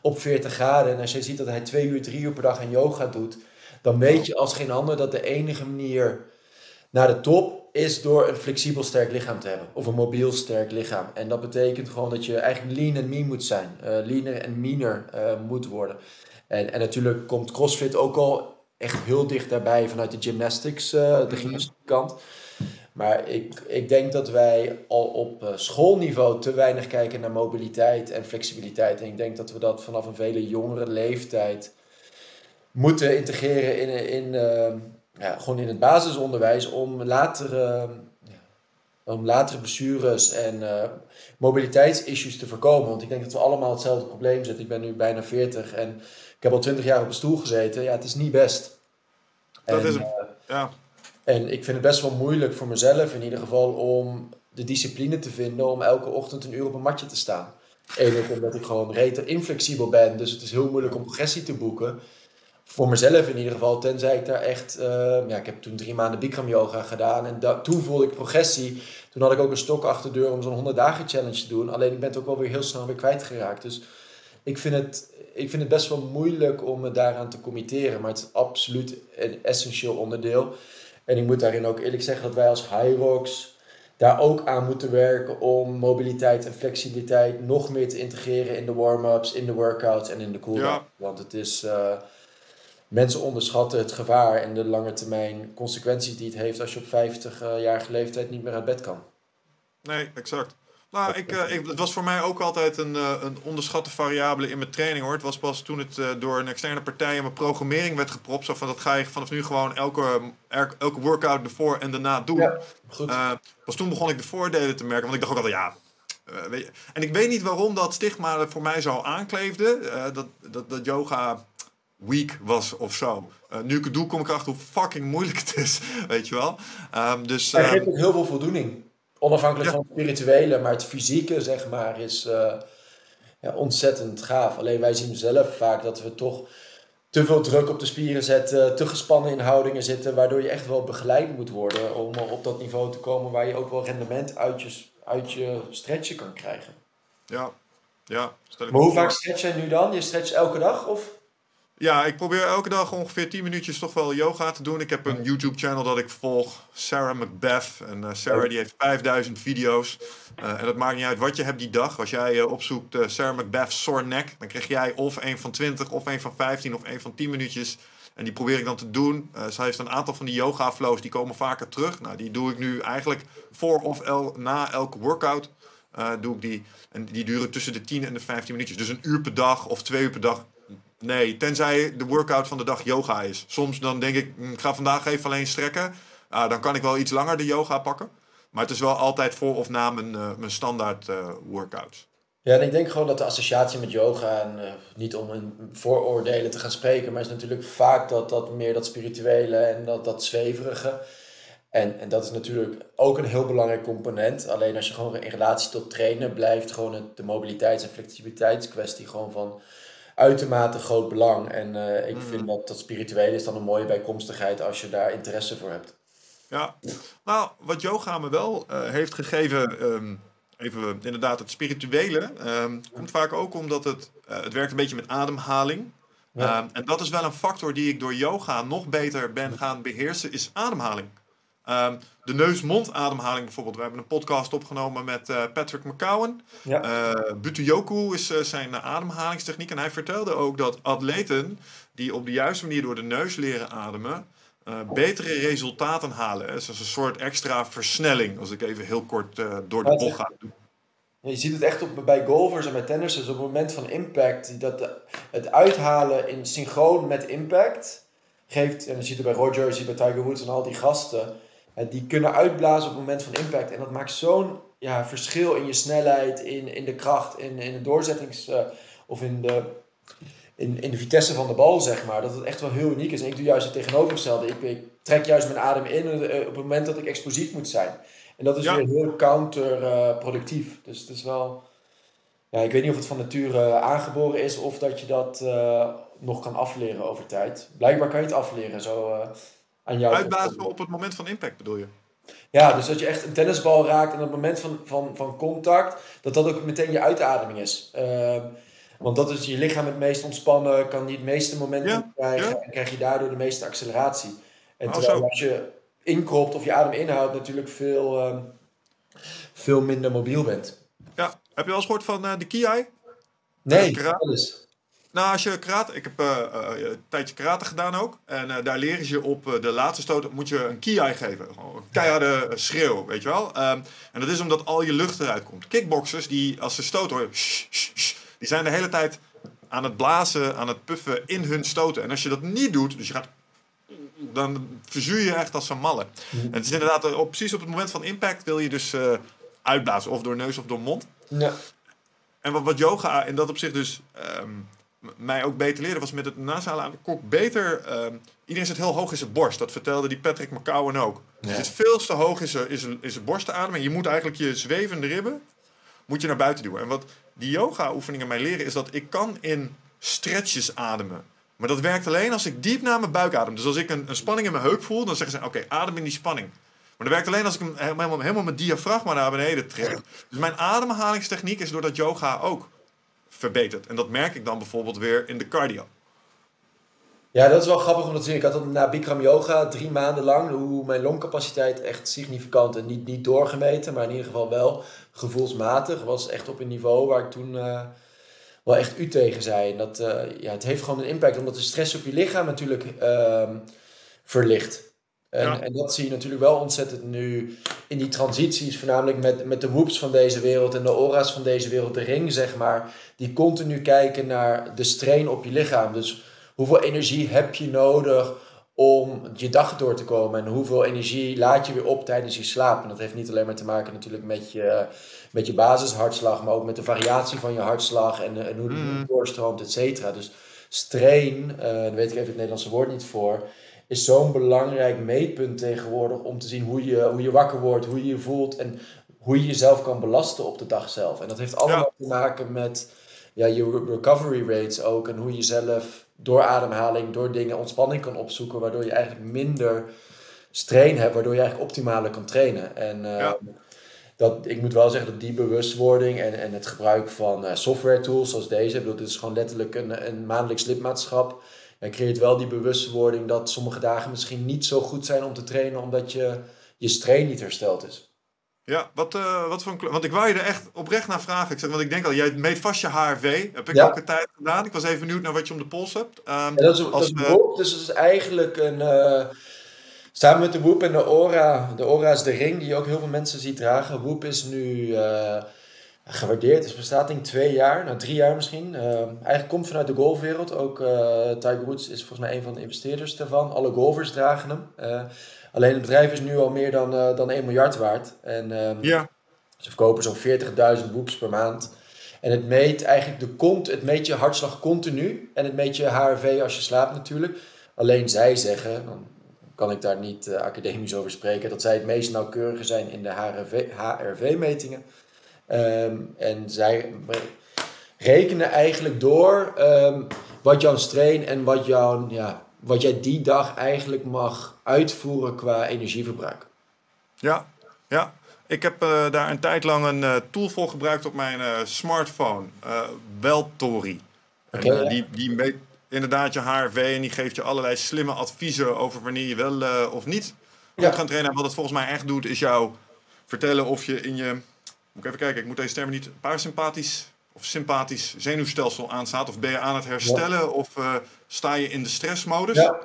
op 40 graden. En als je ziet dat hij twee uur, drie uur per dag aan yoga doet. Dan weet je als geen ander dat de enige manier naar de top is door een flexibel sterk lichaam te hebben. Of een mobiel sterk lichaam. En dat betekent gewoon dat je eigenlijk lean en mean moet zijn. Uh, leaner en meaner uh, moet worden. En, en natuurlijk komt CrossFit ook al echt heel dicht daarbij vanuit de gymnastics, uh, de gymnastiek kant. Maar ik, ik denk dat wij al op uh, schoolniveau te weinig kijken naar mobiliteit en flexibiliteit. En ik denk dat we dat vanaf een vele jongere leeftijd moeten integreren in, in, uh, ja, gewoon in het basisonderwijs om latere, om latere blessures en mobiliteitsissues te voorkomen. Want ik denk dat we allemaal hetzelfde probleem zitten. Ik ben nu bijna 40 en ik heb al 20 jaar op een stoel gezeten. Ja, het is niet best. Dat en, is het. Ja. En ik vind het best wel moeilijk voor mezelf in ieder geval om de discipline te vinden om elke ochtend een uur op een matje te staan. Eén omdat ik gewoon rete inflexibel ben, dus het is heel moeilijk om progressie te boeken. Voor mezelf in ieder geval, tenzij ik daar echt... Uh, ja, ik heb toen drie maanden Bikram yoga gedaan en toen voelde ik progressie. Toen had ik ook een stok achter de deur om zo'n 100 dagen challenge te doen. Alleen ik ben het ook wel weer heel snel weer kwijtgeraakt. Dus ik vind het, ik vind het best wel moeilijk om me daaraan te committeren. Maar het is absoluut een essentieel onderdeel. En ik moet daarin ook eerlijk zeggen dat wij als Hyrox daar ook aan moeten werken om mobiliteit en flexibiliteit nog meer te integreren in de warm-ups, in de workouts en in de cooldown. Ja. Want het is, uh, mensen onderschatten het gevaar en de lange termijn consequenties die het heeft als je op 50-jarige leeftijd niet meer uit bed kan. Nee, exact. Nou, ik, uh, ik, het was voor mij ook altijd een, uh, een onderschatte variabele in mijn training hoor. Het was pas toen het uh, door een externe partij in mijn programmering werd gepropt. Zo van dat ga je vanaf nu gewoon elke, elke workout ervoor en daarna doen. Ja, goed. pas toen begon ik de voordelen te merken. Want ik dacht ook altijd, ja. weet je, en ik weet niet waarom dat stigma voor mij zo aankleefde. dat, dat, dat yoga weak was of zo. nu ik het doe, kom ik erachter hoe fucking moeilijk het is. Weet je wel. Um, dus, Hij geeft ook heel veel voldoening. Onafhankelijk van het spirituele, maar het fysieke, zeg maar, is uh, ja, ontzettend gaaf. Alleen wij zien zelf vaak dat we toch te veel druk op de spieren zetten, te gespannen in houdingen zitten, waardoor je echt wel begeleid moet worden om op dat niveau te komen waar je ook wel rendement uit je, uit je stretchen kan krijgen. Ja, ja. Stel ik maar hoe vaak stretch jij nu dan? Je stretch elke dag of? Ja, ik probeer elke dag ongeveer 10 minuutjes toch wel yoga te doen. Ik heb een YouTube-channel dat ik volg, Sarah McBeth. En uh, Sarah die heeft 5000 video's. Uh, en dat maakt niet uit wat je hebt die dag. Als jij uh, opzoekt Sarah McBeth sore neck, dan krijg jij of een van 20, of een van 15, of een van 10 minuutjes. En die probeer ik dan te doen. zij heeft een aantal van die yoga-flows, die komen vaker terug. Nou, die doe ik nu eigenlijk voor of el, na elke workout. doe ik die. En die duren tussen de 10 en de 15 minuutjes. Dus een uur per dag of twee uur per dag Nee, tenzij de workout van de dag yoga is. Soms dan denk ik, hm, ik ga vandaag even alleen strekken. Uh, dan kan ik wel iets langer de yoga pakken. Maar het is wel altijd voor of na mijn, uh, mijn standaard uh, workouts. Ja, en ik denk gewoon dat de associatie met yoga, en uh, niet om een vooroordelen te gaan spreken, maar is natuurlijk vaak dat, dat meer dat spirituele en dat, dat zweverige. En, en dat is natuurlijk ook een heel belangrijk component. Alleen als je gewoon in relatie tot trainen blijft, gewoon het, de mobiliteits- en flexibiliteitskwestie gewoon van uitermate groot belang. En uh, ik mm. vind dat dat spirituele is dan een mooie bijkomstigheid als je daar interesse voor hebt. Ja, nou, wat yoga me wel uh, heeft gegeven, um, even inderdaad het spirituele, um, komt vaak ook omdat het, uh, het werkt een beetje met ademhaling. Ja. Um, en dat is wel een factor die ik door yoga nog beter ben gaan beheersen, is ademhaling. Um, de neus-mondademhaling bijvoorbeeld. We hebben een podcast opgenomen met uh, Patrick McCowan. Ja. Uh, Butuyoku is uh, zijn ademhalingstechniek. En hij vertelde ook dat atleten die op de juiste manier door de neus leren ademen, betere resultaten halen. Dus dat is een soort extra versnelling, als ik even heel kort door de bocht ga doen. Je ziet het echt op, bij golfers en bij tennissers op het moment van impact. Dat het uithalen in synchroon met impact geeft, en je ziet het bij Roger, je ziet het bij Tiger Woods en al die gasten die kunnen uitblazen op het moment van impact. En dat maakt zo'n ja, verschil in je snelheid, in, in de kracht, in, in de doorzettings... Uh, of in de in, in de vitesse van de bal, zeg maar, dat het echt wel heel uniek is. En ik doe juist het tegenovergestelde. Ik, ik trek juist mijn adem in eh, op het moment dat ik explosief moet zijn. En dat is weer heel counterproductief. dus het is wel... Ja, ik weet niet of het van nature aangeboren is of dat je dat nog kan afleren over tijd. Blijkbaar kan je het afleren, zo aan jou. Uitbazen op het moment van impact bedoel je? Ja, dus dat je echt een tennisbal raakt en op het moment van, van, van contact, dat dat ook meteen je uitademing is. Uh, want dat is je lichaam het meest ontspannen, kan niet het meeste momentum krijgen en krijg je daardoor de meeste acceleratie. En oh, terwijl als je inkropt of je adem inhoudt, natuurlijk veel, uh, veel minder mobiel bent. Ja, heb je wel eens gehoord van uh, de Kiai? Nee, alles. Nou, als je karate, ik heb uh, uh, een tijdje karate gedaan ook. En daar leren ze je op de laatste stoot, moet je een kiai geven. Gewoon een keiharde schreeuw, weet je wel. Um, en dat is omdat al je lucht eruit komt. Kickboxers, die als ze stoten, hoor, die zijn de hele tijd aan het blazen, aan het puffen in hun stoten. En als je dat niet doet, dus je gaat, dan verzuur je echt als een malle. Mhm. En het is inderdaad, op, precies op het moment van impact wil je dus uitblazen. Of door neus of door mond. Ja. En wat, wat yoga in dat opzicht dus... Um, mij ook beter leren was met het nasalen aan de kok beter. Uh, iedereen zit heel hoog in zijn borst. Dat vertelde die Patrick McCowan ook. Ja. Het zit veel te hoog in zijn, zijn borst te ademen. En je moet eigenlijk je zwevende ribben moet je naar buiten duwen. En wat die yoga oefeningen mij leren is dat ik kan in stretches ademen. Maar dat werkt alleen als ik diep naar mijn buik adem. Dus als ik een, een spanning in mijn heup voel, dan zeggen ze: Oké, adem in die spanning. Maar dat werkt alleen als ik hem helemaal, helemaal mijn diafragma naar beneden trek. Dus mijn ademhalingstechniek is door dat yoga ook En dat merk ik dan bijvoorbeeld weer in de cardio. Ja, dat is wel grappig om te zien. Ik had dan na Bikram Yoga drie maanden lang hoe mijn longcapaciteit echt significant en niet, niet doorgemeten, maar in ieder geval wel gevoelsmatig was echt op een niveau waar ik toen uh, wel echt u tegen zei. En dat, uh, ja, het heeft gewoon een impact, omdat de stress op je lichaam natuurlijk uh, verlicht. En, en, dat zie je natuurlijk wel ontzettend nu in die transities, voornamelijk met, met de whoops van deze wereld en de ora's van deze wereld, de ring zeg maar, die continu kijken naar de strain op je lichaam. Dus hoeveel energie heb je nodig om je dag door te komen en hoeveel energie laat je weer op tijdens je slaap. En dat heeft niet alleen maar te maken natuurlijk met je, met je basishartslag, maar ook met de variatie van je hartslag en, en hoe die mm. doorstroomt, et cetera. Dus strain, uh, daar weet ik even het Nederlandse woord niet voor is zo'n belangrijk meetpunt tegenwoordig om te zien hoe je, hoe je wakker wordt, hoe je je voelt en hoe je jezelf kan belasten op de dag zelf. En dat heeft allemaal te maken met ja, je recovery rates ook en hoe je zelf door ademhaling, door dingen ontspanning kan opzoeken, waardoor je eigenlijk minder strain hebt, waardoor je eigenlijk optimaler kan trainen. En uh, dat, ik moet wel zeggen dat die bewustwording en, en het gebruik van uh, software tools zoals deze, ik bedoel, dit is gewoon letterlijk een, een maandelijks lidmaatschap en creëert wel die bewustwording dat sommige dagen misschien niet zo goed zijn om te trainen, omdat je, je strain niet hersteld is. Ja, wat, uh, wat voor een Want ik wou je er echt oprecht naar vragen. Ik zeg, want ik denk al, jij meet vast je HRV. Heb ik ook een tijd gedaan. Ik was even benieuwd naar wat je om de pols hebt. Um, dat is, als, dat is dus het is eigenlijk een... Uh, samen met de Whoop en de Aura. De Aura is de ring die ook heel veel mensen ziet dragen. Whoop is nu... Uh, gewaardeerd. Het bestaat in twee jaar, nou drie jaar misschien. Uh, eigenlijk komt vanuit de golfwereld. Ook uh, Tiger Woods is volgens mij een van de investeerders daarvan. Alle golfers dragen hem. Uh, alleen het bedrijf is nu al meer dan, dan 1 miljard waard. En um, ja. ze verkopen zo'n 40.000 boeps per maand. En het meet eigenlijk de kont, het meet je hartslag continu. En het meet je HRV als je slaapt natuurlijk. Alleen zij zeggen, dan kan ik daar niet academisch over spreken, dat zij het meest nauwkeurige zijn in de HRV-metingen. Ehm, en zij rekenen eigenlijk door um, wat jouw strain en wat, jouw, ja, wat jij die dag eigenlijk mag uitvoeren qua energieverbruik. Ja, ja. Ik heb uh, daar een tijd lang een uh, tool voor gebruikt op mijn uh, smartphone. Weltori. Okay, en, die, die meet inderdaad je HRV en die geeft je allerlei slimme adviezen over wanneer je wel of niet ja. moet gaan trainen. En wat het volgens mij echt doet, is jou vertellen of je in je moet ik even kijken, ik moet deze term niet parasympathisch of sympathisch zenuwstelsel aanstaat. Of ben je aan het herstellen of uh, sta je in de stressmodus? Ja.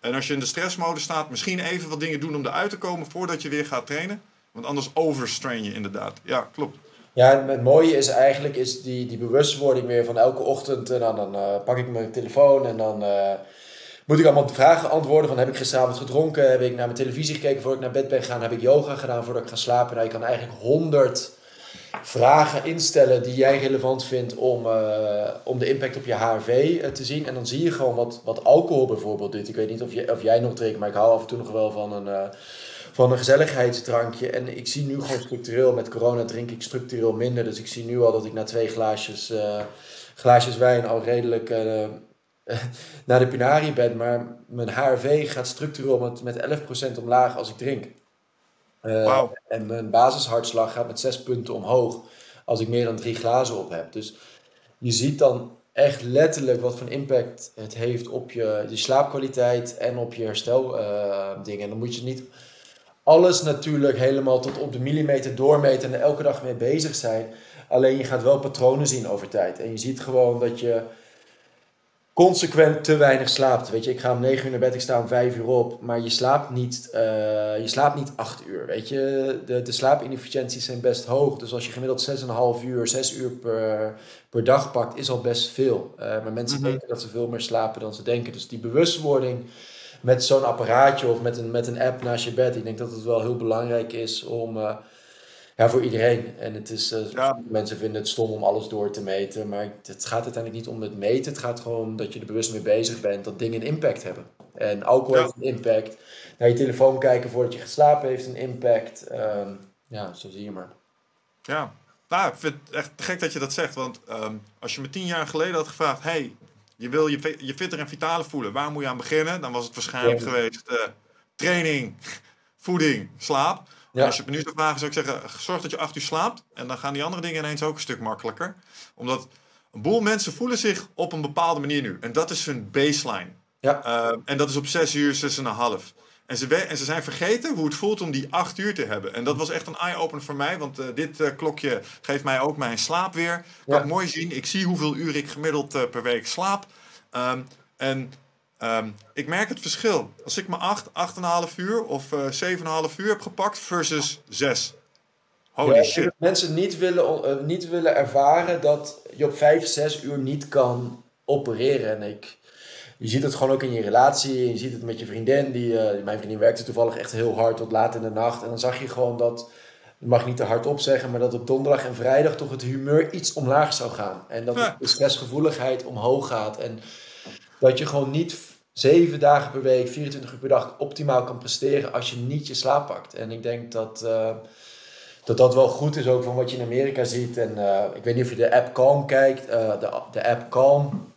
En als je in de stressmodus staat, misschien even wat dingen doen om eruit te komen voordat je weer gaat trainen. Want anders overstrain je inderdaad. Ja, klopt. Ja, het mooie is eigenlijk is die, die bewustwording weer van elke ochtend. En dan, dan uh, pak ik mijn telefoon en dan uh, moet ik allemaal vragen antwoorden van heb ik gisteravond gedronken? Heb ik naar mijn televisie gekeken voordat ik naar bed ben gegaan? Heb ik yoga gedaan voordat ik ga slapen? Nou, je kan eigenlijk honderd vragen instellen die jij relevant vindt om, eh, om de impact op je HRV te zien. En dan zie je gewoon wat, wat alcohol bijvoorbeeld doet. Ik weet niet of, je, of jij nog drinkt, maar ik hou af en toe nog wel van een, van een gezelligheidsdrankje. En ik zie nu gewoon structureel, met corona drink ik structureel minder. Dus ik zie nu al dat ik na twee glaasjes, glaasjes wijn al redelijk naar de pinarie ben. Maar mijn HRV gaat structureel met, met 11% omlaag als ik drink. Uh, En mijn basishartslag gaat met 6 punten omhoog als ik meer dan drie glazen op heb. Dus je ziet dan echt letterlijk wat voor impact het heeft op je, je slaapkwaliteit en op je hersteldingen. Uh, en dan moet je niet alles natuurlijk helemaal tot op de millimeter doormeten en er elke dag mee bezig zijn. Alleen je gaat wel patronen zien over tijd. En je ziet gewoon dat je consequent te weinig slaapt. Weet je, ik ga om 9 uur naar bed, ik sta om 5 uur op, maar je slaapt niet, uh, je slaapt niet 8 uur. Weet je, de, de slaapinefficiënties zijn best hoog. Dus als je gemiddeld 6,5 uur, 6 uur per, per dag pakt, is al best veel. Uh, maar mensen mm denken dat ze veel meer slapen dan ze denken. Dus die bewustwording met zo'n apparaatje of met een, met een app naast je bed, ik denk dat het wel heel belangrijk is om. Uh, ja, voor iedereen. En het is, uh, mensen vinden het stom om alles door te meten, maar het gaat uiteindelijk niet om het meten. Het gaat gewoon om dat je er bewust mee bezig bent dat dingen een impact hebben. En alcohol heeft een impact. Naar je telefoon kijken voordat je geslapen heeft een impact. Uh, ja, zo zie je maar. Ja, nou, ik vind het echt gek dat je dat zegt. Want um, als je me tien jaar geleden had gevraagd: hey, je wil je, je fitter en vitaler voelen, waar moet je aan beginnen? Dan was het waarschijnlijk geweest uh, training, voeding, slaap. Ja. Als je me nu zou vragen, zou ik zeggen: zorg dat je acht uur slaapt. En dan gaan die andere dingen ineens ook een stuk makkelijker. Omdat een boel mensen voelen zich op een bepaalde manier nu. En dat is hun baseline. Ja. Uh, en dat is op zes uur, zes en een half. En ze, en ze zijn vergeten hoe het voelt om die acht uur te hebben. En dat was echt een eye-opener voor mij. Want uh, dit uh, klokje geeft mij ook mijn slaap weer. Ik ja. kan mooi zien. Ik zie hoeveel uur ik gemiddeld per week slaap. Um, en Um, ik merk het verschil. Als ik me 8, 8,5 uur of uh, 7,5 uur heb gepakt versus 6. Holy ja, shit. Mensen niet willen, uh, niet willen ervaren dat je op 5, 6 uur niet kan opereren. En ik, je ziet het gewoon ook in je relatie. Je ziet het met je vriendin. Die, uh, mijn vriendin werkte toevallig echt heel hard tot laat in de nacht. En dan zag je gewoon dat, dat mag niet te hard opzeggen, maar dat op donderdag en vrijdag toch het humeur iets omlaag zou gaan. En dat de stressgevoeligheid omhoog gaat. En dat je gewoon niet zeven dagen per week, 24 uur per dag optimaal kan presteren als je niet je slaap pakt. En ik denk dat, uh, dat dat wel goed is ook van wat je in Amerika ziet. En uh, ik weet niet of je de app Calm kijkt. Uh, de, de app Calm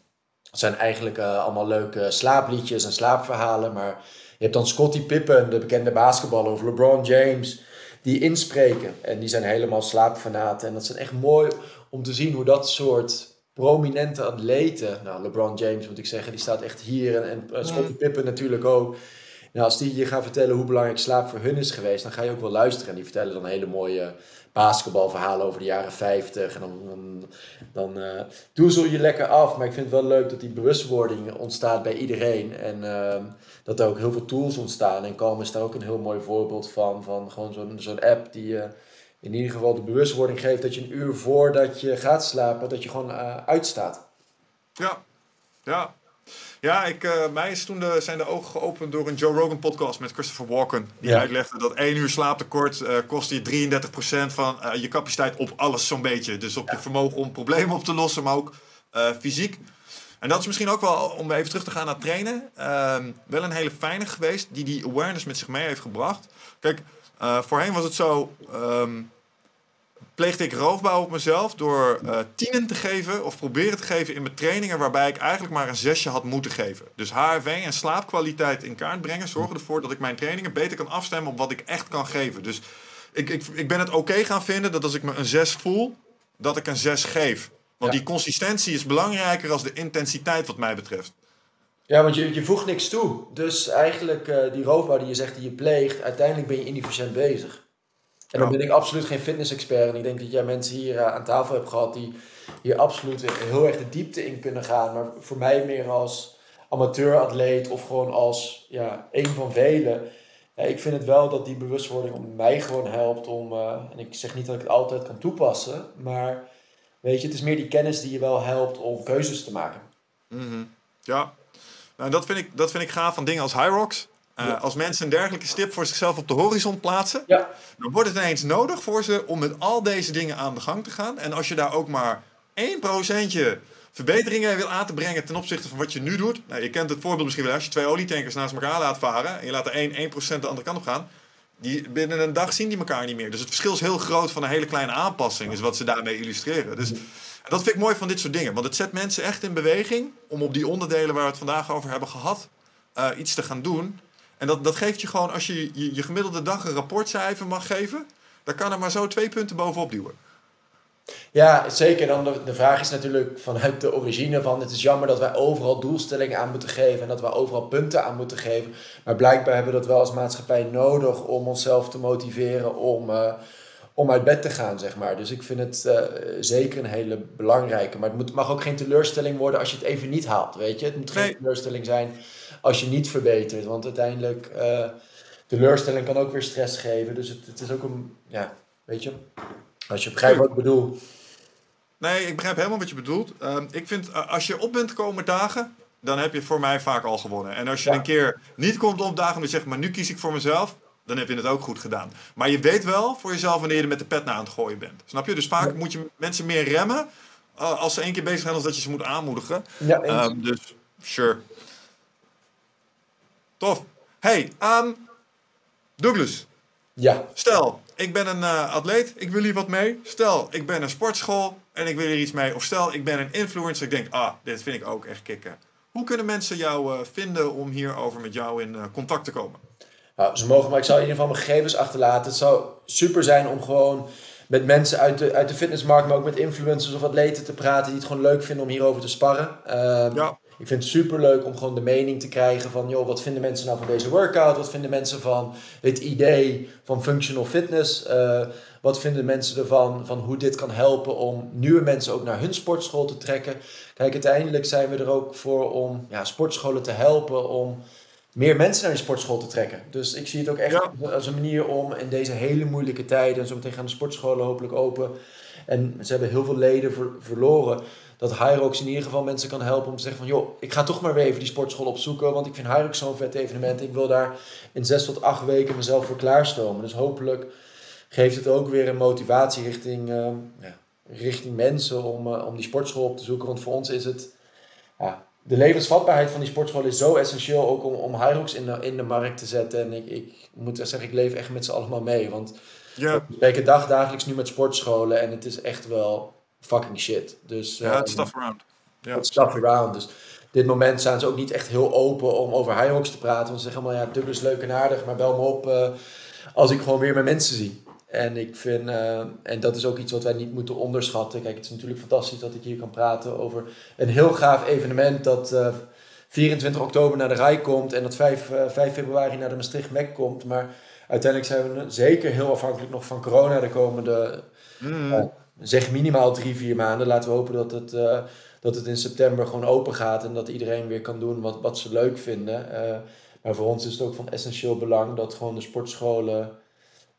zijn eigenlijk allemaal leuke slaapliedjes en slaapverhalen. Maar je hebt dan Scottie Pippen, de bekende basketballer, of LeBron James, die inspreken. En die zijn helemaal slaapfanaten. En dat is echt mooi om te zien hoe dat soort prominente atleten, nou LeBron James moet ik zeggen, die staat echt hier en, en uh, Scottie Pippen natuurlijk ook. Nou, als die je gaat vertellen hoe belangrijk slaap voor hun is geweest, dan ga je ook wel luisteren. En die vertellen dan hele mooie basketbalverhalen over de jaren 50. En dan, dan, dan uh, doezel je lekker af. Maar ik vind het wel leuk dat die bewustwording ontstaat bij iedereen. En uh, dat er ook heel veel tools ontstaan. En Calm is daar ook een heel mooi voorbeeld van. Van gewoon zo'n zo'n app die je in ieder geval de bewustwording geeft dat je een uur voordat je gaat slapen, dat je gewoon uh, uitstaat. Ja, ja. Ja, ik, uh, mij is toen de, zijn de ogen geopend door een Joe Rogan podcast met Christopher Walken. Die ja. uitlegde dat één uur slaaptekort uh, kost je 33% van je capaciteit op alles zo'n beetje. Dus op ja. je vermogen om problemen op te lossen, maar ook fysiek. En dat is misschien ook wel, om even terug te gaan naar trainen, ehm, wel een hele fijne geweest die die awareness met zich mee heeft gebracht. Kijk, uh, voorheen was het zo, um, pleegde ik roofbouw op mezelf door uh, tienen te geven of proberen te geven in mijn trainingen waarbij ik eigenlijk maar een zesje had moeten geven. Dus HRV en slaapkwaliteit in kaart brengen zorgen ervoor dat ik mijn trainingen beter kan afstemmen op wat ik echt kan geven. Dus ik, ik, ik ben het oké okay gaan vinden dat als ik me een 6 voel, dat ik een 6 geef. Want ja. die consistentie is belangrijker als de intensiteit wat mij betreft. Ja, want je, je voegt niks toe. Dus eigenlijk uh, die roofbouw die je zegt die je pleegt, uiteindelijk ben je inefficiënt bezig. En dan ben ik absoluut geen fitness-expert. En ik denk dat jij mensen hier uh, aan tafel hebt gehad die hier absoluut heel erg de diepte in kunnen gaan. Maar voor mij meer als amateur-atleet of gewoon als ja, een van velen. Ja, ik vind het wel dat die bewustwording om mij gewoon helpt om. Uh, en ik zeg niet dat ik het altijd kan toepassen, maar weet je, het is meer die kennis die je wel helpt om keuzes te maken. Mm -hmm. Ja, nou, dat, vind ik, dat vind ik gaaf van dingen als Hyrox. Uh, als mensen een dergelijke stip voor zichzelf op de horizon plaatsen, ja. dan wordt het ineens nodig voor ze om met al deze dingen aan de gang te gaan. En als je daar ook maar 1% verbeteringen wil aan te brengen ten opzichte van wat je nu doet. Nou, je kent het voorbeeld misschien wel. Als je twee olietankers naast elkaar laat varen en je laat er 1, 1% de andere kant op gaan. Die, binnen een dag zien die elkaar niet meer. Dus het verschil is heel groot van een hele kleine aanpassing, is wat ze daarmee illustreren. Dus dat vind ik mooi van dit soort dingen. Want het zet mensen echt in beweging om op die onderdelen waar we het vandaag over hebben gehad, uh, iets te gaan doen. En dat, dat geeft je gewoon, als je, je gemiddelde dag een rapportcijfer mag geven, dan kan er maar zo twee punten bovenop duwen. Ja, zeker. Dan de, de vraag is natuurlijk vanuit de origine van... het is jammer dat wij overal doelstellingen aan moeten geven... en dat wij overal punten aan moeten geven. Maar blijkbaar hebben we dat wel als maatschappij nodig... om onszelf te motiveren om, uh, om uit bed te gaan, zeg maar. Dus ik vind het uh, zeker een hele belangrijke. Maar het moet, mag ook geen teleurstelling worden als je het even niet haalt, weet je. Het moet geen teleurstelling zijn als je niet verbetert. Want uiteindelijk... Uh, teleurstelling kan ook weer stress geven. Dus het, het is ook een... Ja, weet je... Als je begrijpt wat ik bedoel. Nee, ik begrijp helemaal wat je bedoelt. Ehm, ik vind, uh, als je op bent komen dagen, dan heb je voor mij vaak al gewonnen. En als je een keer niet komt opdagen en je zegt, maar nu kies ik voor mezelf, dan heb je het ook goed gedaan. Maar je weet wel voor jezelf wanneer je met de pet naar aan het gooien bent. Snap je? Dus vaak moet je mensen meer remmen uh, als ze één keer bezig zijn, als dat je ze moet aanmoedigen. Ja, um, dus, sure. Tof. Hey, um, Douglas. Ja. Stel, ik ben een uh, atleet, ik wil hier wat mee. Stel, ik ben een sportschool en ik wil hier iets mee. Of stel, ik ben een influencer, ik denk, ah, dit vind ik ook echt kicken. Hoe kunnen mensen jou uh, vinden om hierover met jou in contact te komen? Nou, ze mogen, maar ik zal in ieder geval mijn gegevens achterlaten. Het zou super zijn om gewoon met mensen uit de, uit de fitnessmarkt, maar ook met influencers of atleten te praten die het gewoon leuk vinden om hierover te sparren. Uh, ja. Ik vind het super leuk om gewoon de mening te krijgen van, joh, wat vinden mensen nou van deze workout? Wat vinden mensen van het idee van functional fitness? Uh, wat vinden mensen ervan van hoe dit kan helpen om nieuwe mensen ook naar hun sportschool te trekken? Kijk, uiteindelijk zijn we er ook voor om ja, sportscholen te helpen om meer mensen naar die sportschool te trekken. Dus ik zie het ook echt ja. als een manier om in deze hele moeilijke tijden, en zo meteen gaan de sportscholen hopelijk open. En ze hebben heel veel leden ver, verloren dat Hyrox in ieder geval mensen kan helpen om te zeggen van... joh, ik ga toch maar weer even die sportschool opzoeken... want ik vind Hyrox zo'n vet evenement. Ik wil daar in zes tot acht weken mezelf voor klaarstomen. Dus hopelijk geeft het ook weer een motivatie richting, uh, ja, richting mensen... Om, uh, om die sportschool op te zoeken. Want voor ons is het... Ja, de levensvatbaarheid van die sportschool is zo essentieel... ook om, om Hyrox in de, in de markt te zetten. En ik, ik moet zeggen, ik leef echt met ze allemaal mee. Want ja. we spreken dag dagelijks nu met sportscholen... en het is echt wel fucking shit. Dus, ja, het stuff around. Ja, het stuff around. Dus dit moment zijn ze ook niet echt heel open om over Hyrox te praten. Want ze zeggen allemaal, ja, Douglas leuk en aardig, maar bel me op uh, als ik gewoon weer mijn mensen zie. En ik vind, uh, en dat is ook iets wat wij niet moeten onderschatten. Kijk, het is natuurlijk fantastisch dat ik hier kan praten over een heel gaaf evenement dat uh, 24 oktober naar de Rij komt en dat 5, 5 februari naar de Maastricht Mac komt. Maar uiteindelijk zijn we zeker heel afhankelijk nog van corona de komende mm zeg minimaal drie, vier maanden. Laten we hopen dat het, dat het in september gewoon open gaat en dat iedereen weer kan doen wat, wat ze leuk vinden. Maar voor ons is het ook van essentieel belang dat gewoon de sportscholen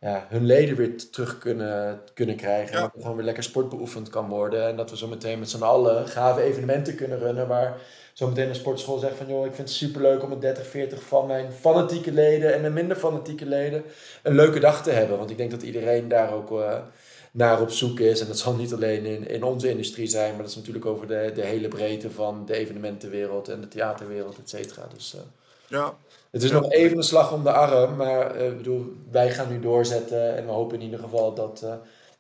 ja, hun leden weer terug kunnen, kunnen krijgen. Ja. En dat er gewoon weer lekker sport beoefend kan worden. En dat we zo meteen met z'n allen gave evenementen kunnen runnen. Waar zo meteen een sportschool zegt van... joh, ik vind het superleuk om met 30, 40 van mijn fanatieke leden... en mijn minder fanatieke leden een leuke dag te hebben. Want ik denk dat iedereen daar ook... Uh, naar op zoek is. En dat zal niet alleen in, in onze industrie zijn, maar dat is natuurlijk over de, de hele breedte van de evenementenwereld en de theaterwereld, et cetera. Dus uh, ja. Het is Ja. nog even een slag om de arm, maar uh, bedoel, wij gaan nu doorzetten en we hopen in ieder geval dat uh,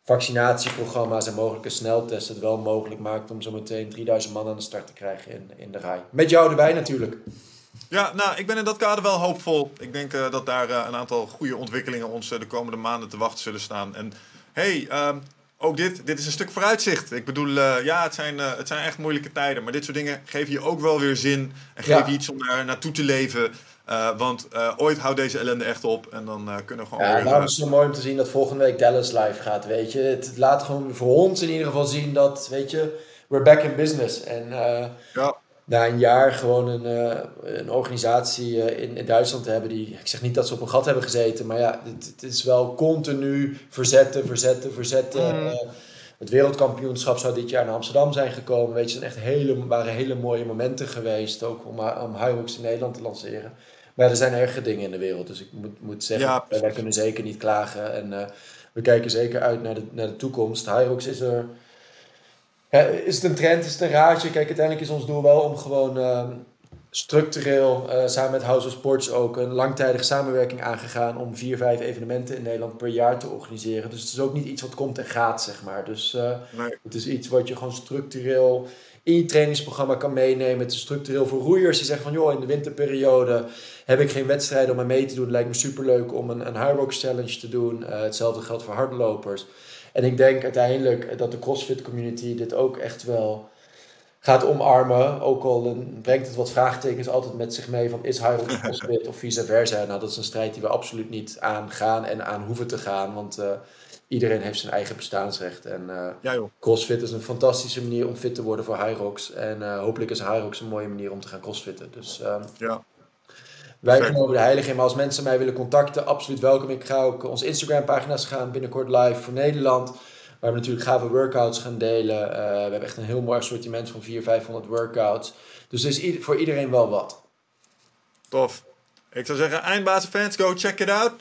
vaccinatieprogramma's en mogelijke sneltesten het wel mogelijk maakt om zo meteen 3000 man aan de start te krijgen in, in de rij. Met jou erbij natuurlijk. Ja, nou, ik ben in dat kader wel hoopvol. Ik denk uh, dat daar een aantal goede ontwikkelingen ons de komende maanden te wachten zullen staan. En hey, um, ook dit, dit is een stuk vooruitzicht. Ik bedoel, ja, het zijn, het zijn echt moeilijke tijden. Maar dit soort dingen geven je ook wel weer zin. En geven Ja. je iets om naar, naartoe te leven. Want ooit houdt deze ellende echt op. En dan kunnen we gewoon Ja, weer... daarom is het zo mooi om te zien dat volgende week Dallas live gaat, weet je. Het laat gewoon voor ons in ieder geval zien dat, weet je, we're back in business. En eh, Ja. na een jaar gewoon een, eh, een organisatie eh, in, in Duitsland te hebben die, ik zeg niet dat ze op een gat hebben gezeten, maar ja, het, het is wel continu verzetten, verzetten, verzetten. Mm. Eh, het wereldkampioenschap zou dit jaar naar Amsterdam zijn gekomen. Weet je, het zijn echt hele, waren hele mooie momenten geweest ook om, om Hyrox in Nederland te lanceren. Maar er zijn erge dingen in de wereld. Dus ik moet, moet zeggen, Ja, wij kunnen zeker niet klagen. En eh, we kijken zeker uit naar de, naar de toekomst. Hyrox is er... Is het een trend, is het een raadje? Kijk, uiteindelijk is ons doel wel om gewoon ehm, structureel, eh, samen met House of Sports ook, een langtijdige samenwerking aangegaan om vier, vijf evenementen in Nederland per jaar te organiseren. Dus het is ook niet iets wat komt en gaat, zeg maar. Dus eh, Nee. het is iets wat je gewoon structureel in je trainingsprogramma kan meenemen. Het is structureel voor roeiers die zeggen van, joh, in de winterperiode heb ik geen wedstrijden om aan mee te doen. Het lijkt me superleuk om een, een Hyrox Challenge te doen. Eh, hetzelfde geldt voor hardlopers. En ik denk uiteindelijk dat de CrossFit community dit ook echt wel gaat omarmen. Ook al eh, brengt het wat vraagtekens altijd met zich mee van is Hyrox CrossFit of vice versa. Nou, dat is een strijd die we absoluut niet aangaan en aan hoeven te gaan. Want eh, iedereen heeft zijn eigen bestaansrecht. En eh, Ja joh. CrossFit is een fantastische manier om fit te worden voor Hyrox. En eh, hopelijk is Hyrox een mooie manier om te gaan crossfitten. Dus ehm, Ja. wij Perfect. geloven de heilige in. Maar als mensen mij willen contacten, absoluut welkom. Ik ga ook onze Instagram pagina's gaan binnenkort live voor Nederland. Waar we natuurlijk gave workouts gaan delen. Eh, we hebben echt een heel mooi assortiment van 400, 500 workouts. Dus er is voor iedereen wel wat. Tof. Ik zou zeggen, eindbazen fans, go check it out.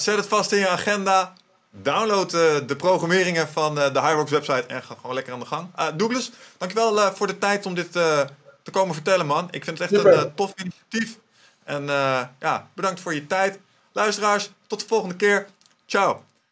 Zet het vast in je agenda. Download eh, de programmeringen van eh, de Hyrox website en ga gewoon lekker aan de gang. Eh, Douglas, dankjewel voor de tijd om dit te komen vertellen, man. Ik vind het echt Super. een tof initiatief. En ja, bedankt voor je tijd. Luisteraars, tot de volgende keer. Ciao.